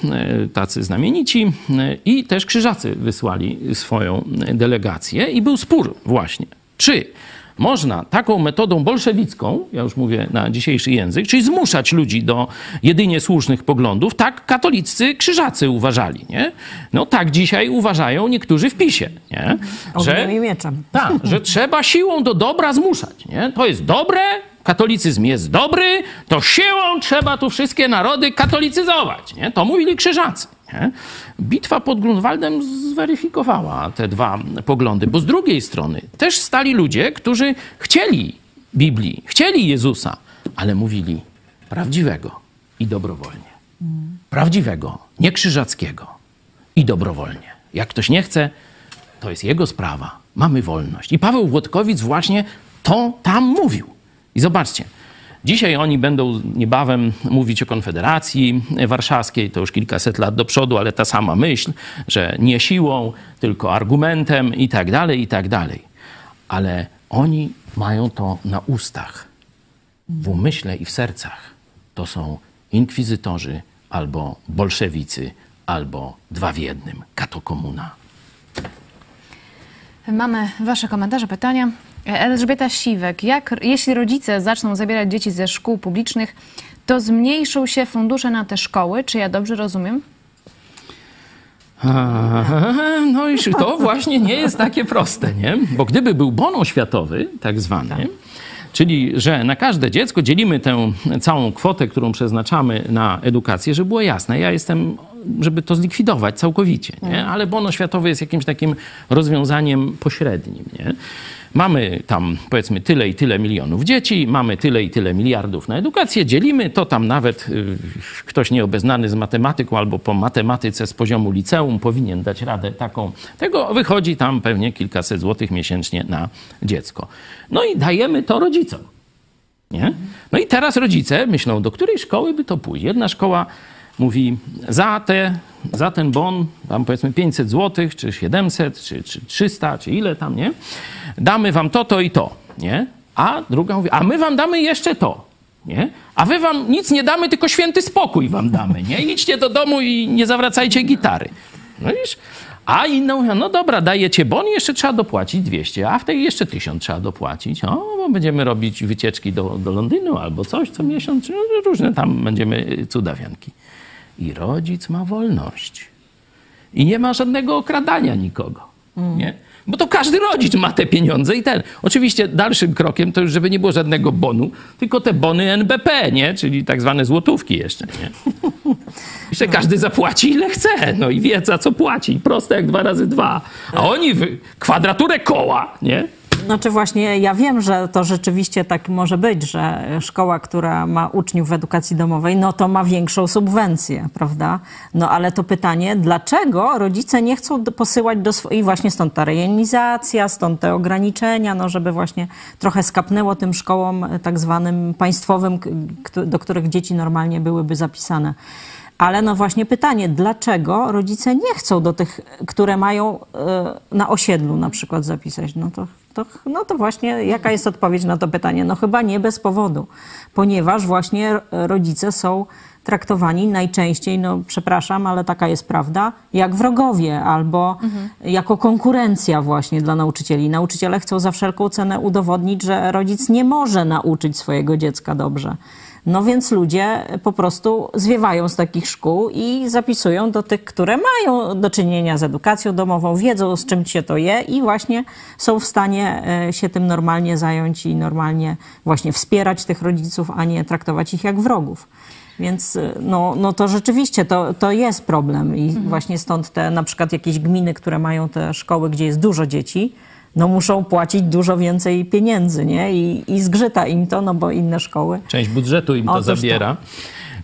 tacy znamienici mm, i też krzyżacy wysłali swoją delegację i był spór właśnie. Czy można taką metodą bolszewicką, ja już mówię na dzisiejszy język, czyli zmuszać ludzi do jedynie słusznych poglądów, tak katolicy krzyżacy uważali, nie? No tak dzisiaj uważają niektórzy w PiSie, nie? Że, mieczem. Tak, że trzeba siłą do dobra zmuszać, nie? To jest dobre, katolicyzm jest dobry, to siłą trzeba tu wszystkie narody katolicyzować, nie? To mówili krzyżacy. Nie? Bitwa pod Grunwaldem zweryfikowała te dwa poglądy, bo z drugiej strony też stali ludzie, którzy chcieli Biblii, chcieli Jezusa, ale mówili prawdziwego i dobrowolnie. Prawdziwego, nie krzyżackiego i dobrowolnie. Jak ktoś nie chce, to jest jego sprawa. Mamy wolność. I Paweł Włodkowic właśnie to tam mówił. I zobaczcie, Dzisiaj oni będą niebawem mówić o Konfederacji Warszawskiej, to już kilkaset lat do przodu, ale ta sama myśl, że nie siłą, tylko argumentem i tak dalej, i tak dalej. Ale oni mają to na ustach. W umyśle i w sercach to są inkwizytorzy albo bolszewicy, albo dwa w jednym, katokomuna. Mamy Wasze komentarze, pytania. Elżbieta Siwek, jak, jeśli rodzice zaczną zabierać dzieci ze szkół publicznych, to zmniejszą się fundusze na te szkoły? Czy ja dobrze rozumiem? No i to właśnie nie jest takie proste, nie? Bo gdyby był bon oświatowy, tak zwany, tak. czyli że na każde dziecko dzielimy tę całą kwotę, którą przeznaczamy na edukację, żeby było jasne. Ja jestem żeby to zlikwidować całkowicie, nie? Mhm. ale bon oświatowy jest jakimś takim rozwiązaniem pośrednim. Nie? Mamy tam powiedzmy tyle i tyle milionów dzieci, mamy tyle i tyle miliardów na edukację, dzielimy to tam nawet y, ktoś nieobeznany z matematyką albo po matematyce z poziomu liceum powinien dać radę taką. Tego wychodzi tam pewnie kilkaset złotych miesięcznie na dziecko. No i dajemy to rodzicom. Nie? No i teraz rodzice myślą, do której szkoły by to pójść. Jedna szkoła mówi za, te, za ten bon, tam powiedzmy 500 zł, czy 700, czy, czy 300, czy ile tam, nie? Damy wam to, to i to, nie? A druga mówi, a my wam damy jeszcze to, nie? A wy wam nic nie damy, tylko święty spokój wam damy, nie? Idźcie do domu i nie zawracajcie gitary. No wiesz? A inna mówi, no dobra, dajecie bon, jeszcze trzeba dopłacić 200, a w tej jeszcze 1000 trzeba dopłacić. O, bo będziemy robić wycieczki do, do Londynu albo coś co miesiąc, różne tam będziemy cudawianki. I rodzic ma wolność. I nie ma żadnego okradania nikogo. Mm. Nie? Bo to każdy rodzic ma te pieniądze i ten. Oczywiście dalszym krokiem to już, żeby nie było żadnego bonu, tylko te bony NBP, nie? Czyli tak zwane złotówki jeszcze, nie? Jeszcze każdy zapłaci ile chce, no i wie za co płaci. Proste jak dwa razy dwa. A oni kwadraturę koła, nie? Znaczy właśnie ja wiem, że to rzeczywiście tak może być, że szkoła, która ma uczniów w edukacji domowej, no to ma większą subwencję, prawda? No ale to pytanie, dlaczego rodzice nie chcą posyłać do swojej, właśnie stąd ta rejonizacja, stąd te ograniczenia, no żeby właśnie trochę skapnęło tym szkołom tak zwanym państwowym, do których dzieci normalnie byłyby zapisane. Ale no właśnie pytanie, dlaczego rodzice nie chcą do tych, które mają y, na osiedlu na przykład zapisać? No to to, no to właśnie jaka jest odpowiedź na to pytanie? No chyba nie bez powodu, ponieważ właśnie rodzice są traktowani najczęściej, no przepraszam, ale taka jest prawda, jak wrogowie albo mhm. jako konkurencja właśnie dla nauczycieli. Nauczyciele chcą za wszelką cenę udowodnić, że rodzic nie może nauczyć swojego dziecka dobrze. No więc ludzie po prostu zwiewają z takich szkół i zapisują do tych, które mają do czynienia z edukacją domową, wiedzą z czym się to je i właśnie są w stanie e, się tym normalnie zająć i normalnie właśnie wspierać tych rodziców, a nie traktować ich jak wrogów. Więc e, no, no to rzeczywiście to, to jest problem i mhm. właśnie stąd te na przykład jakieś gminy, które mają te szkoły, gdzie jest dużo dzieci, no muszą płacić dużo więcej pieniędzy, nie? I, I zgrzyta im to, no bo inne szkoły. Część budżetu im to zabiera. To.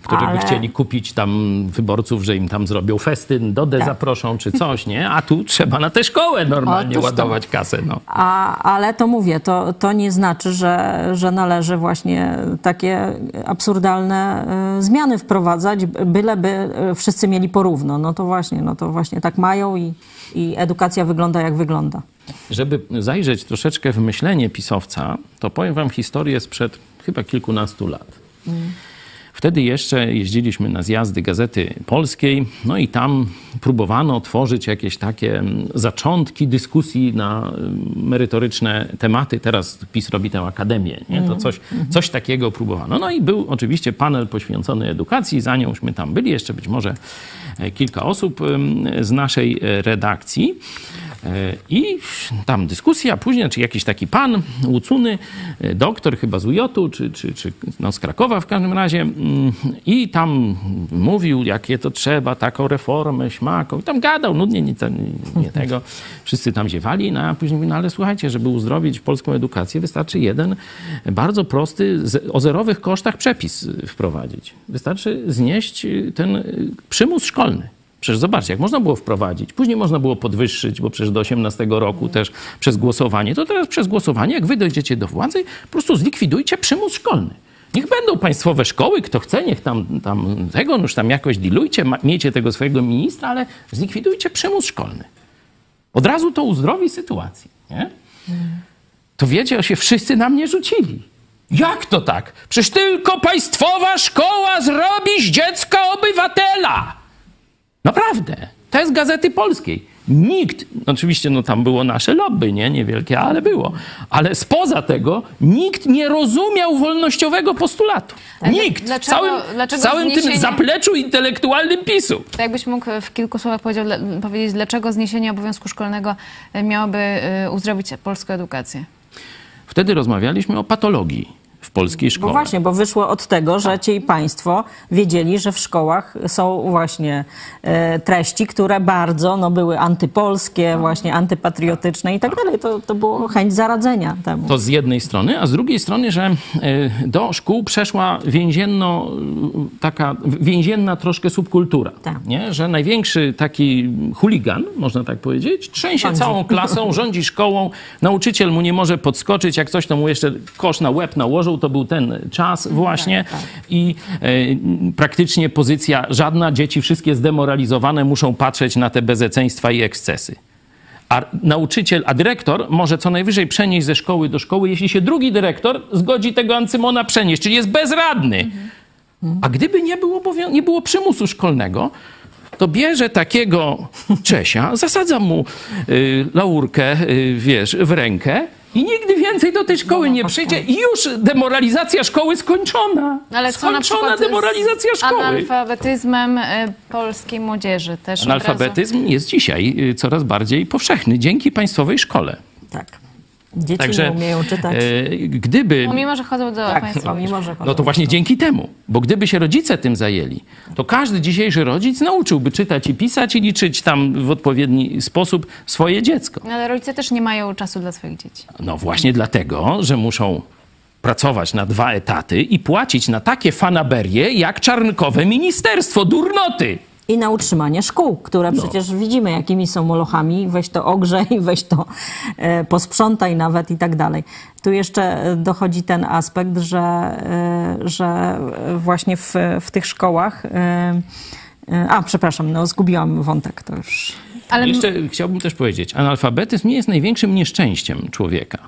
Którzy Ale- by chcieli kupić tam wyborców, że im tam zrobią festyn, Dodę Tak. zaproszą czy coś, nie? A tu trzeba na tę szkołę normalnie Otóż to. ładować kasę, no. A, ale to mówię, to, to nie znaczy, że, że należy właśnie takie absurdalne e, zmiany wprowadzać, byleby e, wszyscy mieli porówno. No to właśnie, no to właśnie tak mają i, i edukacja wygląda jak wygląda. Żeby zajrzeć troszeczkę w myślenie pisowca, to powiem wam historię sprzed chyba kilkunastu lat. Wtedy jeszcze jeździliśmy na zjazdy Gazety Polskiej, no i tam próbowano tworzyć jakieś takie mm, zaczątki dyskusji na mm, merytoryczne tematy. Teraz PiS robi tę akademię, nie? To coś, coś takiego próbowano. No i był oczywiście panel poświęcony edukacji, za niąśmy tam byli, jeszcze być może e, kilka osób em, z naszej e, redakcji. E, I tam dyskusja, później, czy jakiś taki pan Łucuny, e, doktor chyba z UJ-u, czy, czy, czy no z Krakowa w każdym razie, mm, i tam mówił, jakie to trzeba, taką reformę, śmaką. I tam gadał, nudnie, nie, nie, nie tego. Wszyscy tam ziewali, no a później mówi, no ale słuchajcie, żeby uzdrowić polską edukację, wystarczy jeden bardzo prosty, o zerowych kosztach przepis wprowadzić. Wystarczy znieść ten przymus szkolny. Przecież zobaczcie, jak można było wprowadzić, później można było podwyższyć, bo przecież do 18 roku też przez głosowanie, to teraz przez głosowanie, jak wy dojdziecie do władzy, po prostu zlikwidujcie przymus szkolny. Niech będą państwowe szkoły, kto chce, niech tam, tam tego, no już tam jakoś dilujcie, miejcie tego swojego ministra, ale zlikwidujcie przymus szkolny. Od razu to uzdrowi sytuację, nie? To wiecie, się wszyscy na mnie rzucili. Jak to tak? Przecież tylko państwowa szkoła zrobi z dziecka obywatela. Naprawdę. To jest Gazety Polskiej. Nikt, oczywiście no tam było nasze lobby, nie? Niewielkie, ale było. Ale spoza tego nikt nie rozumiał wolnościowego postulatu. Nikt. dlaczego- w całym, dlaczego w całym tym zniesienie- zapleczu intelektualnym PiSu. To jakbyś mógł w kilku słowach powiedzieć, dlaczego zniesienie obowiązku szkolnego e, miałoby e, uzdrowić polską edukację? Wtedy rozmawialiśmy o patologii w polskiej szkole. właśnie, bo wyszło od tego, Tak. że ci państwo wiedzieli, że w szkołach są właśnie e, treści, które bardzo no, były antypolskie, Tak. właśnie antypatriotyczne i tak dalej. To, to było chęć zaradzenia temu. To z jednej strony, a z drugiej strony, że e, do szkół przeszła więzienno, taka więzienna troszkę subkultura. Tak. Nie? Że największy taki chuligan, można tak powiedzieć, trzęsie Rządzi. całą klasą, rządzi szkołą, nauczyciel mu nie może podskoczyć, jak coś to mu jeszcze kosz na łeb to był ten czas właśnie i e, praktycznie pozycja żadna, dzieci wszystkie zdemoralizowane muszą patrzeć na te bezeceństwa i ekscesy. A nauczyciel, a dyrektor może co najwyżej przenieść ze szkoły do szkoły, jeśli się drugi dyrektor zgodzi tego ancymona przenieść, czyli jest bezradny. A gdyby nie było, nie było przymusu szkolnego, to bierze takiego Czesia, zasadza mu y, laurkę, y, wiesz, w rękę i nigdy więcej do tej szkoły nie przyjdzie i już demoralizacja szkoły skończona. Ale skończona demoralizacja szkoły. analfabetyzmem e, polskiej młodzieży też od razu? Analfabetyzm jest dzisiaj y, coraz bardziej powszechny dzięki państwowej szkole. Tak. Dzieci Także nie umieją czytać. e, gdyby. Pomimo, że chodzą do tak, państwa. pomimo, że No to właśnie dzięki temu, bo gdyby się rodzice tym zajęli, to każdy dzisiejszy rodzic nauczyłby czytać i pisać i liczyć tam w odpowiedni sposób swoje dziecko. No, Ale rodzice też nie mają czasu dla swoich dzieci. No właśnie dlatego, że muszą pracować na dwa etaty i płacić na takie fanaberie jak czarnkowe ministerstwo durnoty. I na utrzymanie szkół, które No. przecież widzimy, jakimi są molochami. Weź to ogrzej, weź to e, posprzątaj nawet i tak dalej. Tu jeszcze e, dochodzi ten aspekt, że, e, że właśnie w, w tych szkołach... E, e, a, przepraszam, no zgubiłam wątek, to już... Ale Jeszcze chciałbym też powiedzieć, analfabetyzm nie jest największym nieszczęściem człowieka.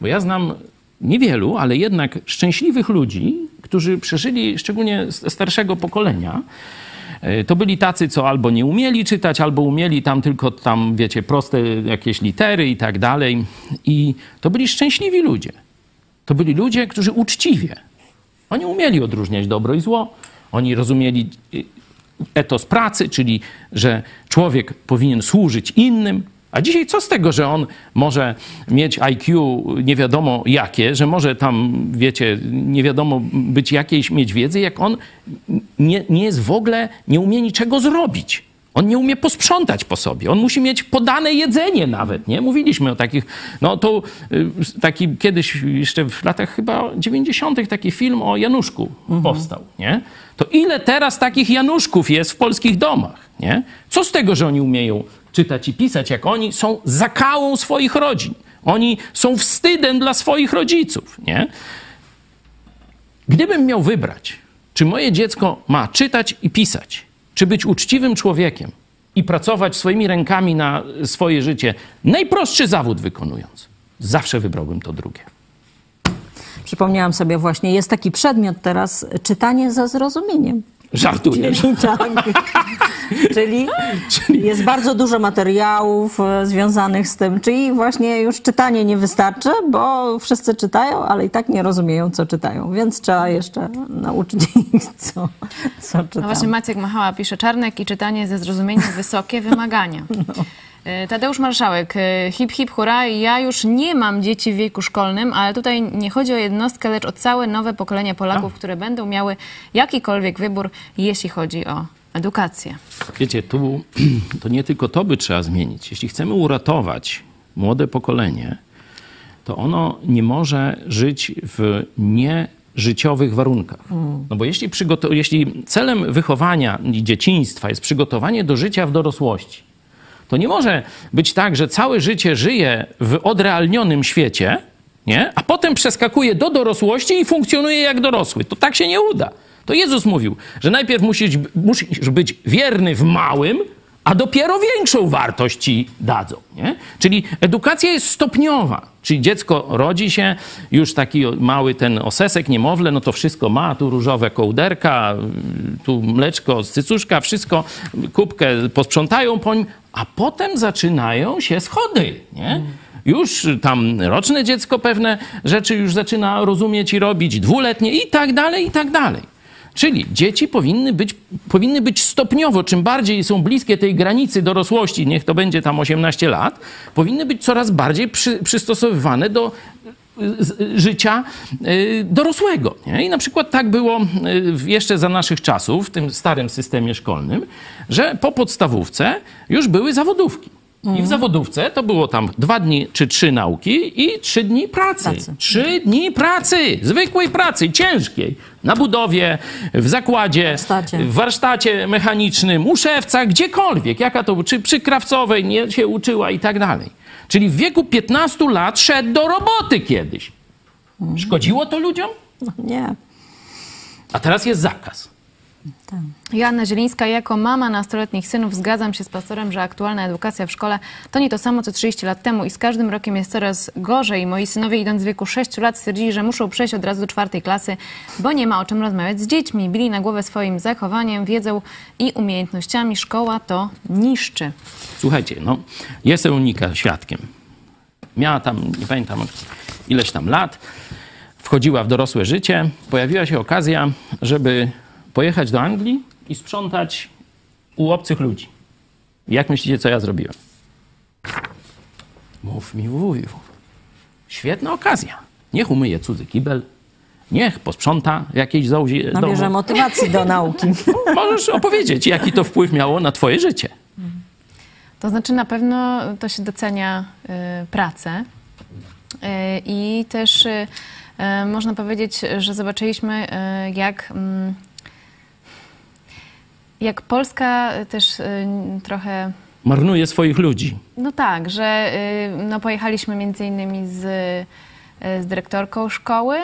Bo ja znam niewielu, ale jednak szczęśliwych ludzi, którzy przeżyli, szczególnie starszego pokolenia, to byli tacy, co albo nie umieli czytać, albo umieli tam tylko tam, wiecie, proste jakieś litery i tak dalej. I to byli szczęśliwi ludzie. To byli ludzie, którzy uczciwie. Oni umieli odróżniać dobro i zło. Oni rozumieli y, etos pracy, czyli że człowiek powinien służyć innym. A dzisiaj co z tego, że on może mieć IQ nie wiadomo jakie, że może tam, wiecie, nie wiadomo być jakiejś mieć wiedzy, jak on nie, nie jest w ogóle, nie umie niczego zrobić. On nie umie posprzątać po sobie. On musi mieć podane jedzenie nawet, nie? Mówiliśmy o takich, no to y, taki kiedyś jeszcze w latach chyba 90. taki film o Januszku powstał, nie? To ile teraz takich Januszków jest w polskich domach, nie? Co z tego, że oni umieją czytać i pisać, jak oni są zakałą swoich rodzin. Oni są wstydem dla swoich rodziców, nie? Gdybym miał wybrać, czy moje dziecko ma czytać i pisać, czy być uczciwym człowiekiem i pracować swoimi rękami na swoje życie, najprostszy zawód wykonując, zawsze wybrałbym to drugie. Przypomniałam sobie właśnie, jest taki przedmiot teraz, czytanie ze zrozumieniem. Żartujesz. Czyli, tak. czyli, jest bardzo dużo materiałów e, związanych z tym. Czyli właśnie już czytanie nie wystarczy, bo wszyscy czytają, ale i tak nie rozumieją, co czytają. Więc trzeba jeszcze nauczyć ich, co, co No czytają. właśnie Maciek Machała pisze Czarnek i czytanie ze zrozumieniem wysokie wymagania. E, Tadeusz Marszałek, e, hip hip hura, ja już nie mam dzieci w wieku szkolnym, ale tutaj nie chodzi o jednostkę, lecz o całe nowe pokolenie Polaków, które będą miały jakikolwiek wybór, jeśli chodzi o edukację. Wiecie, tu to nie tylko to by trzeba zmienić. Jeśli chcemy uratować młode pokolenie, to ono nie może żyć w nieżyciowych warunkach. No bo jeśli, jeśli celem wychowania i dzieciństwa jest przygotowanie do życia w dorosłości, to nie może być tak, że całe życie żyje w odrealnionym świecie, nie? a potem przeskakuje do dorosłości i funkcjonuje jak dorosły. To tak się nie uda. To Jezus mówił, że najpierw musisz, musisz być wierny w małym, a dopiero większą wartość ci dadzą. Nie? Czyli edukacja jest stopniowa. Czyli dziecko rodzi się, już taki mały ten osesek, niemowlę, no to wszystko ma, tu różowe kołderka, tu mleczko z cycuszka, wszystko, kubkę posprzątają po nim, a potem zaczynają się schody, nie? Już tam roczne dziecko pewne rzeczy już zaczyna rozumieć i robić, dwuletnie i tak dalej, i tak dalej. Czyli dzieci powinny być, powinny być stopniowo, czym bardziej są bliskie tej granicy dorosłości, niech to będzie tam 18 lat, powinny być coraz bardziej przy, przystosowywane do życia y, dorosłego. Nie? I na przykład tak było y, jeszcze za naszych czasów, w tym starym systemie szkolnym, że po podstawówce już były zawodówki. I w zawodówce to było tam dwa dni czy trzy nauki i trzy dni pracy. Pracy. Trzy dni pracy, zwykłej pracy, ciężkiej. Na budowie, w zakładzie, warsztacie. w warsztacie mechanicznym, u szewca, gdziekolwiek. Jaka to, czy przy krawcowej nie się uczyła i tak dalej. Czyli w wieku 15 lat szedł do roboty kiedyś. Szkodziło to ludziom? No, nie. A teraz jest zakaz. Joanna Zielińska, jako mama nastoletnich synów zgadzam się z pastorem, że aktualna edukacja w szkole to nie to samo co 30 lat temu i z każdym rokiem jest coraz gorzej. Moi synowie idąc w wieku 6 lat stwierdzili, że muszą przejść od razu do czwartej klasy, bo nie ma o czym rozmawiać z dziećmi. Bili na głowę swoim zachowaniem, wiedzą i umiejętnościami. Szkoła to niszczy. Słuchajcie, no, jestem unika świadkiem. Miała tam, nie pamiętam ileś tam lat, wchodziła w dorosłe życie, pojawiła się okazja, żeby pojechać do Anglii i sprzątać u obcych ludzi. Jak myślicie, co ja zrobiłem? Mów mi wuju. Świetna okazja. Niech umyje cudzy kibel, niech posprząta jakieś zołzi Nabierze domu. motywacji do nauki. Możesz opowiedzieć, jaki to wpływ miało na twoje życie. To znaczy na pewno to się docenia y, pracę y, i też y, y, można powiedzieć, że zobaczyliśmy y, jak, mm, jak Polska też y, trochę Marnuje swoich ludzi. no tak, że y, no, pojechaliśmy między innymi z, y, z dyrektorką szkoły,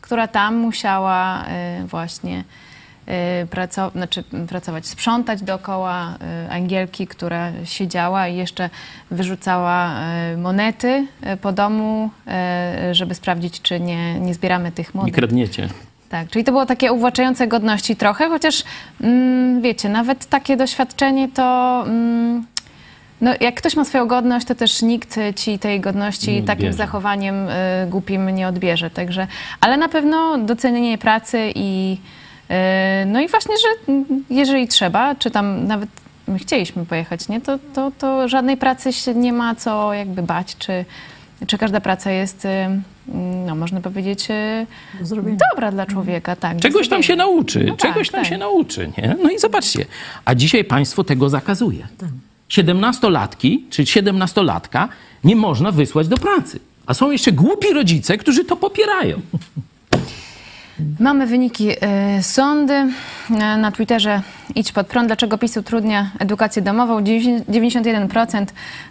która tam musiała y, właśnie y, praco- znaczy, pracować, sprzątać dookoła y, Angielki, która siedziała i jeszcze wyrzucała y, monety y, po domu, y, żeby sprawdzić, czy nie, nie zbieramy tych Nie monet. kradniecie. Tak, czyli to było takie uwłaczające godności trochę, chociaż mm, wiecie, nawet takie doświadczenie to. Mm, no, jak ktoś ma swoją godność, to też nikt ci tej godności Nie takim zachowaniem y, głupim nie odbierze. Także, ale na pewno docenienie pracy i y, no i właśnie, że jeżeli trzeba, czy tam nawet my chcieliśmy pojechać, nie, to, to, to żadnej pracy się nie ma co jakby bać, czy, czy każda praca jest y, no można powiedzieć, e, dobra dla człowieka. Tak, Czegoś tam się nauczy, No tak, czegoś tam tak. się nauczy, nie? No i zobaczcie, a dzisiaj państwo tego zakazuje. Tak. 17-latki czy 17-latka nie można wysłać do pracy. A są jeszcze głupi rodzice, którzy to popierają. Mamy wyniki y, sądy y, na Twitterze Idź pod prąd. Dlaczego PiS utrudnia edukację domową? 91%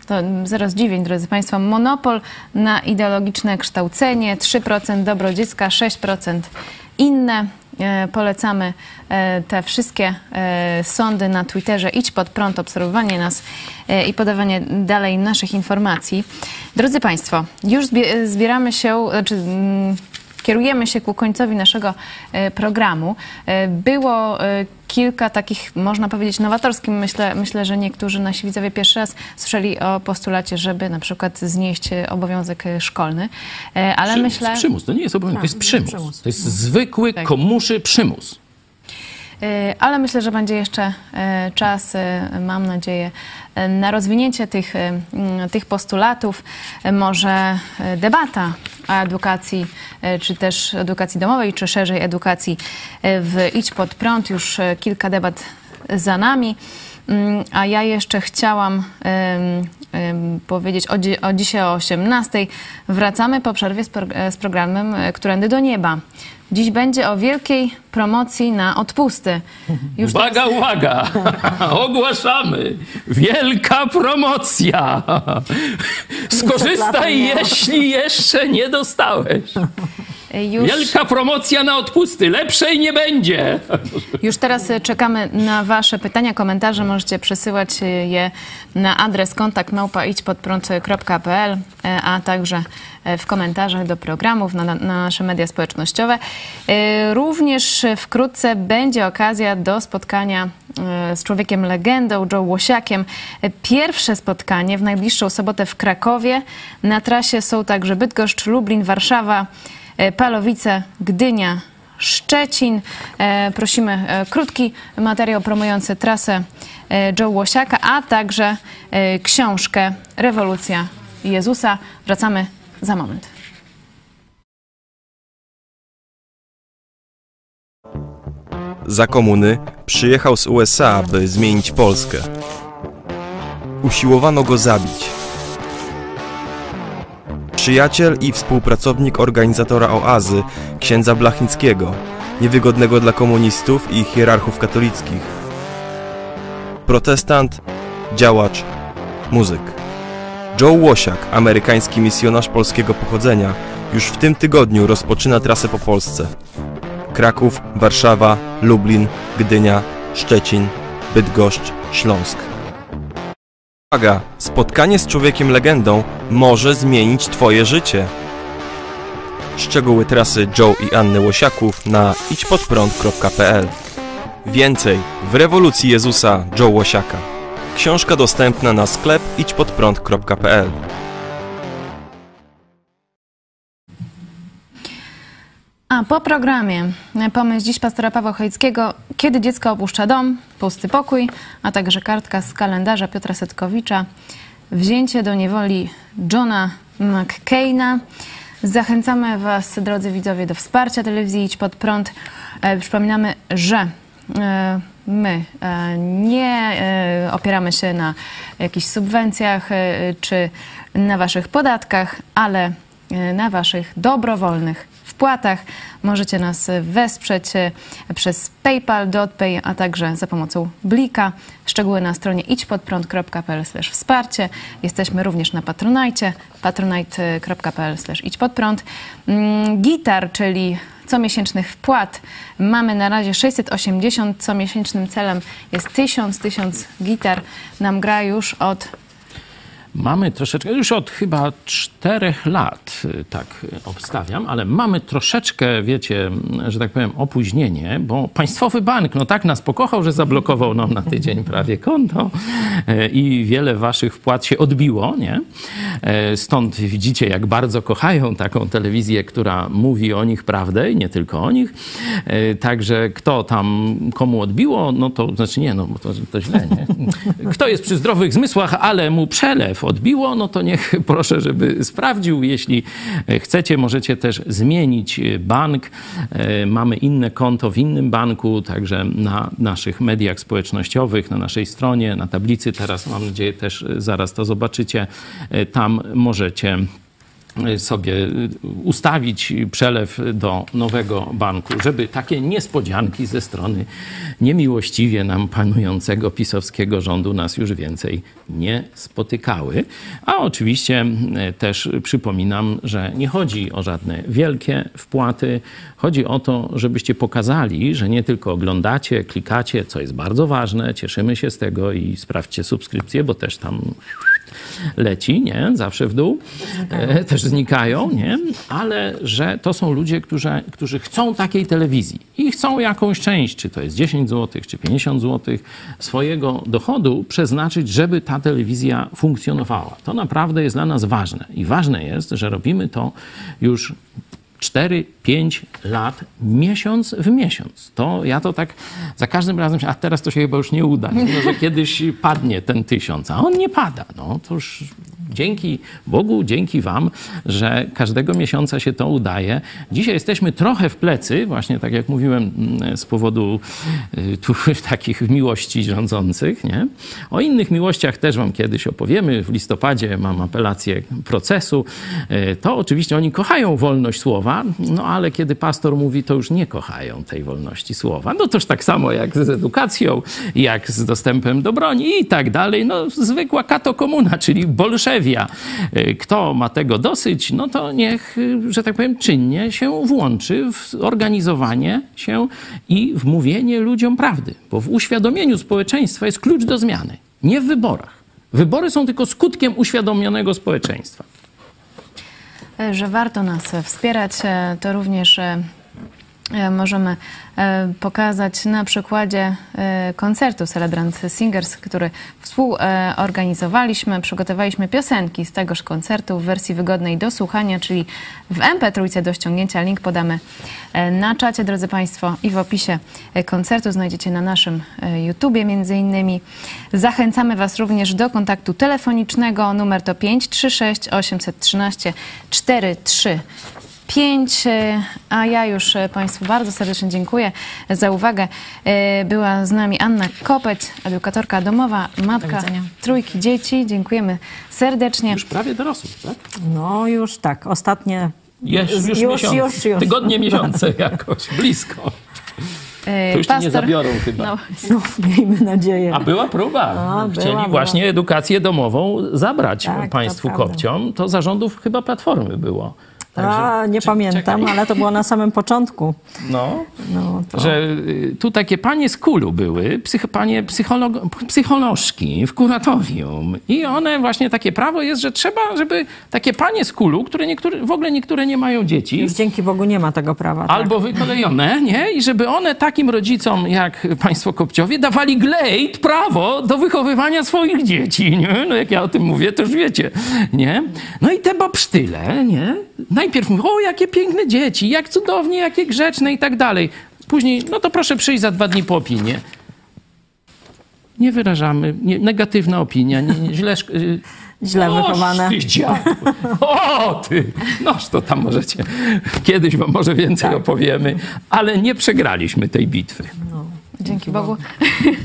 to zero zdziwień, drodzy Państwo. Monopol na ideologiczne kształcenie, 3% dobro dziecka, 6% inne. E, Polecamy te wszystkie sądy na Twitterze. Idź pod prąd, obserwowanie nas i podawanie dalej naszych informacji. Drodzy Państwo, już zbie- zbieramy się, znaczy mm, kierujemy się ku końcowi naszego e, programu. E, Było e, kilka takich, można powiedzieć, nowatorskich. Myślę, myślę, że niektórzy nasi widzowie pierwszy raz słyszeli o postulacie, żeby na przykład znieść obowiązek szkolny. Ale Przy, myślę... Przymus, to nie jest obowiązek, to jest Tak, przymus. przymus. To jest zwykły, Tak. komuszy przymus. Ale myślę, że będzie jeszcze czas, mam nadzieję, na rozwinięcie tych, tych postulatów. Może y, debata o edukacji, y, czy też edukacji domowej, czy szerzej edukacji y, w Idź Pod Prąd. Już kilka debat za nami. Mm, A ja jeszcze chciałam powiedzieć o, o dzisiaj o 18. Wracamy po przerwie z, pro, z programem Którędy do Nieba. Dziś będzie o wielkiej promocji na odpusty. Już Uwaga, uwaga! Ogłaszamy! Wielka promocja! Skorzystaj, jeśli jeszcze nie dostałeś. Już, Wielka promocja na odpusty. Lepszej nie będzie. już teraz y, czekamy na Wasze pytania, komentarze. Możecie przesyłać y, je na adres kontakt y, a także w komentarzach do programów na, na nasze media społecznościowe. Również wkrótce będzie okazja do spotkania z człowiekiem legendą, Joe Łosiakiem. Pierwsze spotkanie w najbliższą sobotę w Krakowie. Na trasie są także Bydgoszcz, Lublin, Warszawa, Palowice, Gdynia, Szczecin. E, Prosimy e, krótki materiał promujący trasę e, Joe Łosiaka, a także e, książkę Rewolucja Jezusa. Wracamy za moment. Za komuny przyjechał z USA, by zmienić Polskę. Usiłowano go zabić. Przyjaciel i współpracownik organizatora oazy, księdza Blachnickiego, niewygodnego dla komunistów i hierarchów katolickich. Protestant, działacz, muzyk. Joe Łosiak, amerykański misjonarz polskiego pochodzenia, już w tym tygodniu rozpoczyna trasę po Polsce. Kraków, Warszawa, Lublin, Gdynia, Szczecin, Bydgoszcz, Śląsk. Uwaga! Spotkanie z człowiekiem legendą może zmienić Twoje życie. Szczegóły trasy Joe i Anny Łosiaków na idźpodprąd.pl Więcej w rewolucji Jezusa Joe Łosiaka. Książka dostępna na sklep idźpodprąd.pl A po programie e, pomysł dziś pastora Pawła Chojeckiego, kiedy dziecko opuszcza dom, pusty pokój, a także kartka z kalendarza Piotra Setkowicza, wzięcie do niewoli Johna McCaina. Zachęcamy Was, drodzy widzowie, do wsparcia telewizji Idź Pod Prąd. E, Przypominamy, że e, my nie opieramy się na jakichś subwencjach czy na Waszych podatkach, ale na Waszych dobrowolnych wpłatach. Możecie nas wesprzeć e, przez PayPal, DotPay, a także za pomocą Blika. Szczegóły na stronie idźpodprąd.pl wsparcie. Jesteśmy również na Patronite, patronite.pl idźpodprąd. Mm, Gitar, czyli comiesięcznych wpłat. Mamy na razie 680, co miesięcznym celem jest 1000, 1000 gitar. Nam gra już od Mamy troszeczkę, już od chyba czterech lat y, tak y, obstawiam, ale mamy troszeczkę, wiecie, że tak powiem, opóźnienie, bo Państwowy Bank no tak nas pokochał, że zablokował nam na tydzień prawie konto y, i wiele waszych wpłat się odbiło, nie? Stąd widzicie, jak bardzo kochają taką telewizję, która mówi o nich prawdę i nie tylko o nich. Także kto tam komu odbiło, no to znaczy nie, no bo to, to źle, nie? Kto jest przy zdrowych zmysłach, ale mu przelew odbiło, no to niech proszę, żeby sprawdził. Jeśli chcecie, możecie też zmienić bank. Mamy inne konto w innym banku, także na naszych mediach społecznościowych, na naszej stronie, na tablicy teraz mam nadzieję też zaraz to zobaczycie. Tam możecie sobie ustawić przelew do nowego banku, żeby takie niespodzianki ze strony niemiłościwie nam panującego pisowskiego rządu nas już więcej nie spotykały. A oczywiście e, też przypominam, że nie chodzi o żadne wielkie wpłaty. Chodzi o to, żebyście pokazali, że nie tylko oglądacie, klikacie, co jest bardzo ważne, cieszymy się z tego i sprawdźcie subskrypcję, bo też tam leci, nie? Zawsze w dół. E, też znikają, nie? Ale że to są ludzie, którzy, którzy chcą takiej telewizji i chcą jakąś część, czy to jest 10 zł, czy 50 zł swojego dochodu przeznaczyć, żeby ta telewizja funkcjonowała. To naprawdę jest dla nas ważne. I ważne jest, że robimy to już 4-5 lat, miesiąc w miesiąc. To ja to tak za każdym razem, a teraz to się chyba już nie uda, no, że kiedyś padnie ten tysiąc, a on nie pada. No to już dzięki Bogu, dzięki Wam, że każdego miesiąca się to udaje. Dzisiaj jesteśmy trochę w plecy, właśnie tak jak mówiłem, mm, z powodu y, tu, takich miłości rządzących. Nie? O innych miłościach też Wam kiedyś opowiemy. W listopadzie mam apelację procesu. Y, to oczywiście oni kochają wolność słowa, no ale kiedy pastor mówi, to już nie kochają tej wolności słowa. No toż tak samo jak z edukacją, jak z dostępem do broni i tak dalej. No zwykła katokomuna, czyli bolszewizm Y, kto ma tego dosyć, no to niech, y, że tak powiem, czynnie się włączy w organizowanie się i w mówienie ludziom prawdy. Bo w uświadomieniu społeczeństwa jest klucz do zmiany, nie w wyborach. Wybory są tylko skutkiem uświadomionego społeczeństwa. Że warto nas wspierać, to również E, możemy e, pokazać na przykładzie e, koncertu Celebrant Singers, który współorganizowaliśmy. Przygotowaliśmy piosenki z tegoż koncertu w wersji wygodnej do słuchania, czyli w MP3 do ściągnięcia. Link podamy na czacie, drodzy Państwo, i w opisie koncertu znajdziecie na naszym YouTubie między innymi. Zachęcamy Was również do kontaktu telefonicznego. Numer to 536 813 43 5, e, a ja już e, Państwu bardzo serdecznie dziękuję za uwagę. E, była z nami Anna Kopeć, edukatorka domowa, matka trójki dzieci. Dziękujemy serdecznie. Już prawie dorosłych, tak? No już tak, ostatnie... Już, już, już, już, już. Tygodnie, miesiące jakoś, blisko. To już Pastor, nie zabiorą chyba. No. no. miejmy nadzieję. A była próba. No, Chcieli była, właśnie była. edukację domową zabrać tak, państwu to kopciom. To zarządów chyba Platformy było. Także, A, nie pamiętam, czekaj. ale to było na samym początku. No, no to... że y, tu takie panie z kulu były, psych, panie psycholog, psycholożki w kuratorium i one właśnie takie prawo jest, że trzeba, żeby takie panie z kulu, które niektóre, w ogóle niektóre nie mają dzieci. Już dzięki Bogu nie ma tego prawa. Tak. Albo wykolejone, nie? I żeby one takim rodzicom jak państwo Kopciowie dawali glejt prawo do wychowywania swoich dzieci, nie? No jak ja o tym mówię, to już wiecie, nie? No i te babsztyle, nie? Najpierw mówią, o jakie piękne dzieci, jak cudownie, jakie grzeczne i tak dalej. Później, no to proszę przyjść za dwa dni po opinię. Nie wyrażamy, nie, negatywna opinia, nie, nie, źle... Źle Oż, wychowane. Ty O, ty! Noż to tam możecie. Kiedyś wam może więcej tak. opowiemy, ale nie przegraliśmy tej bitwy. No, dzięki Bogu.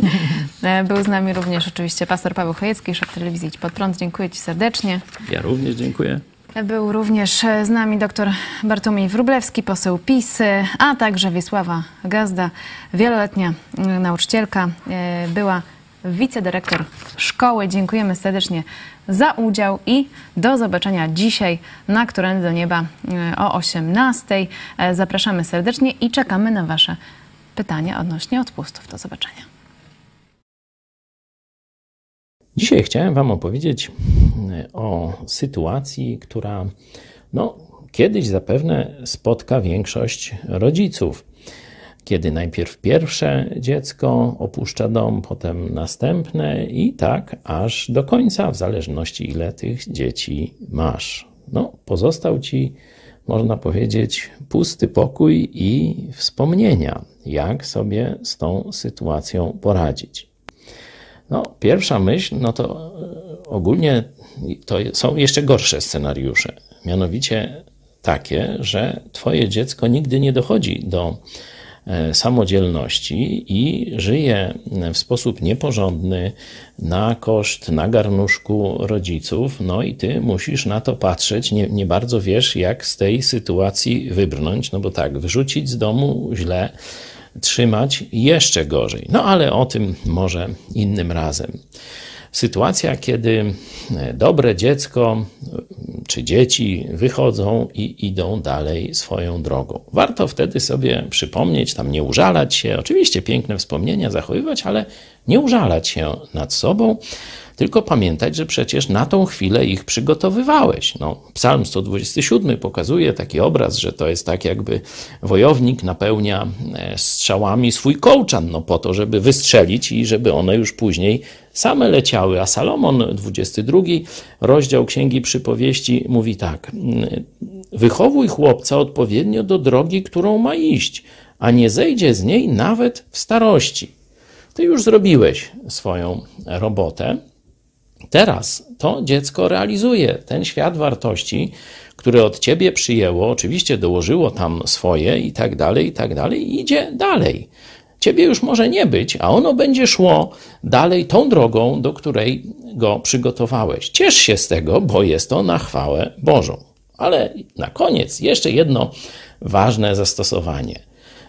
Był z nami również oczywiście pastor Paweł Chojecki, szef telewizji Idź Pod Prąd. Dziękuję ci serdecznie. Ja również dziękuję. Był również z nami dr Bartłomiej Wrublewski, poseł PiS, a także Wiesława Gazda, wieloletnia nauczycielka, e, była wicedyrektor szkoły. Dziękujemy serdecznie za udział i do zobaczenia dzisiaj na Którędy do Nieba e, o 18. E, zapraszamy serdecznie i czekamy na Wasze pytania odnośnie odpustów. Do zobaczenia. Dzisiaj chciałem Wam opowiedzieć e, o sytuacji, która no, kiedyś zapewne spotka większość rodziców. Kiedy najpierw pierwsze dziecko opuszcza dom, potem następne i tak aż do końca, w zależności ile tych dzieci masz. No, pozostał ci, można powiedzieć, pusty pokój i wspomnienia, jak sobie z tą sytuacją poradzić. No, pierwsza myśl, no to e, ogólnie to są jeszcze gorsze scenariusze. Mianowicie takie, że twoje dziecko nigdy nie dochodzi do e, samodzielności i żyje w sposób nieporządny na koszt, na garnuszku rodziców, no i ty musisz na to patrzeć, nie, nie bardzo wiesz, jak z tej sytuacji wybrnąć, no bo tak, wyrzucić z domu źle, trzymać jeszcze gorzej. No ale o tym może innym razem. Sytuacja, kiedy dobre dziecko czy dzieci wychodzą i idą dalej swoją drogą. Warto wtedy sobie przypomnieć, tam nie użalać się, oczywiście piękne wspomnienia zachowywać, ale nie użalać się nad sobą, tylko pamiętać, że przecież na tą chwilę ich przygotowywałeś. No, Psalm 127 pokazuje taki obraz, że to jest tak, jakby wojownik napełnia e, strzałami swój kołczan, no po to, żeby wystrzelić i żeby one już później same leciały. A Salomon, 22 rozdział Księgi Przypowieści, mówi tak: Wychowuj chłopca odpowiednio do drogi, którą ma iść, a nie zejdzie z niej nawet w starości. Ty już zrobiłeś swoją robotę. Teraz to dziecko realizuje ten świat wartości, który od ciebie przyjęło, oczywiście dołożyło tam swoje i tak dalej, i tak dalej, i idzie dalej. Ciebie już może nie być, a ono będzie szło dalej tą drogą, do której go przygotowałeś. Ciesz się z tego, bo jest to na chwałę Bożą. Ale na koniec jeszcze jedno ważne zastosowanie.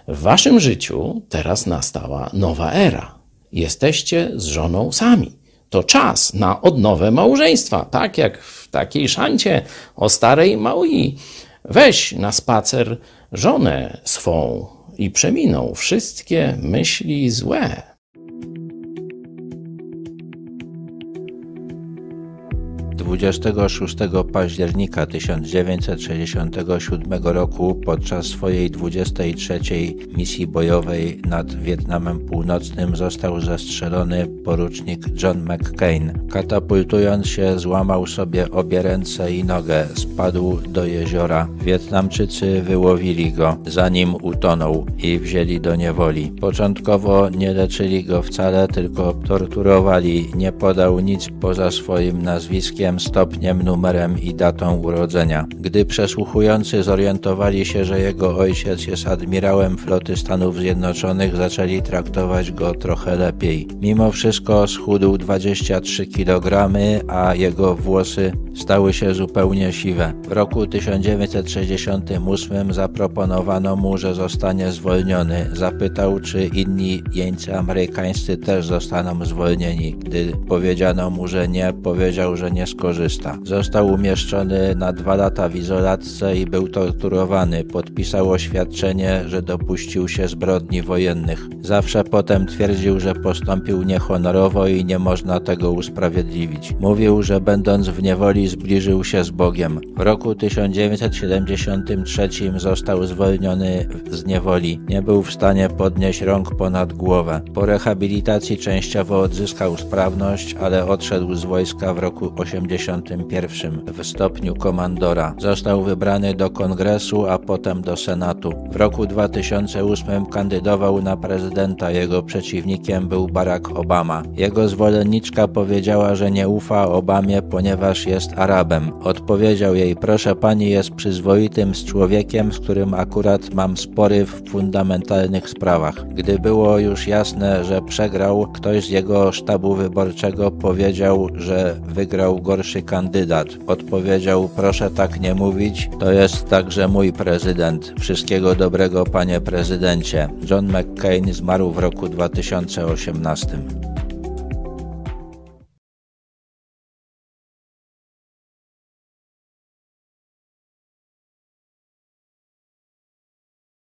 W waszym życiu teraz nastała nowa era. Jesteście z żoną sami. To czas na odnowę małżeństwa, tak jak w takiej szancie o starej Maui. Weź na spacer żonę swą i przeminą wszystkie myśli złe. 26 października 1967 roku podczas swojej 23 misji bojowej nad Wietnamem Północnym został zastrzelony porucznik John McCain. Katapultując się złamał sobie obie ręce i nogę, spadł do jeziora. Wietnamczycy wyłowili go, zanim utonął i wzięli do niewoli. Początkowo nie leczyli go wcale, tylko torturowali. Nie podał nic poza swoim nazwiskiem stopniem, numerem i datą urodzenia. Gdy przesłuchujący zorientowali się, że jego ojciec jest admirałem floty Stanów Zjednoczonych, zaczęli traktować go trochę lepiej. Mimo wszystko schudł 23 kg, a jego włosy stały się zupełnie siwe. W roku 1968 zaproponowano mu, że zostanie zwolniony. Zapytał, czy inni jeńcy amerykańscy też zostaną zwolnieni. Gdy powiedziano mu, że nie, powiedział, że nie skorzystał korzysta. Został umieszczony na dwa lata w izolatce i był torturowany. Podpisał oświadczenie, że dopuścił się zbrodni wojennych. Zawsze potem twierdził, że postąpił niehonorowo i nie można tego usprawiedliwić. Mówił, że będąc w niewoli zbliżył się z Bogiem. W roku 1973 został zwolniony z niewoli. Nie był w stanie podnieść rąk ponad głowę. Po rehabilitacji częściowo odzyskał sprawność, ale odszedł z wojska w roku 80 w stopniu komandora. Został wybrany do kongresu, a potem do senatu. W roku 2008 kandydował na prezydenta. Jego przeciwnikiem był Barack Obama. Jego zwolenniczka powiedziała, że nie ufa Obamie, ponieważ jest Arabem. Odpowiedział jej: Proszę pani, jest przyzwoitym z człowiekiem, z którym akurat mam spory w fundamentalnych sprawach. Gdy było już jasne, że przegrał, ktoś z jego sztabu wyborczego powiedział, że wygrał gorszy kandydat. Odpowiedział: Proszę tak nie mówić, to jest także mój prezydent. Wszystkiego dobrego, panie prezydencie. John McCain zmarł w roku 2018.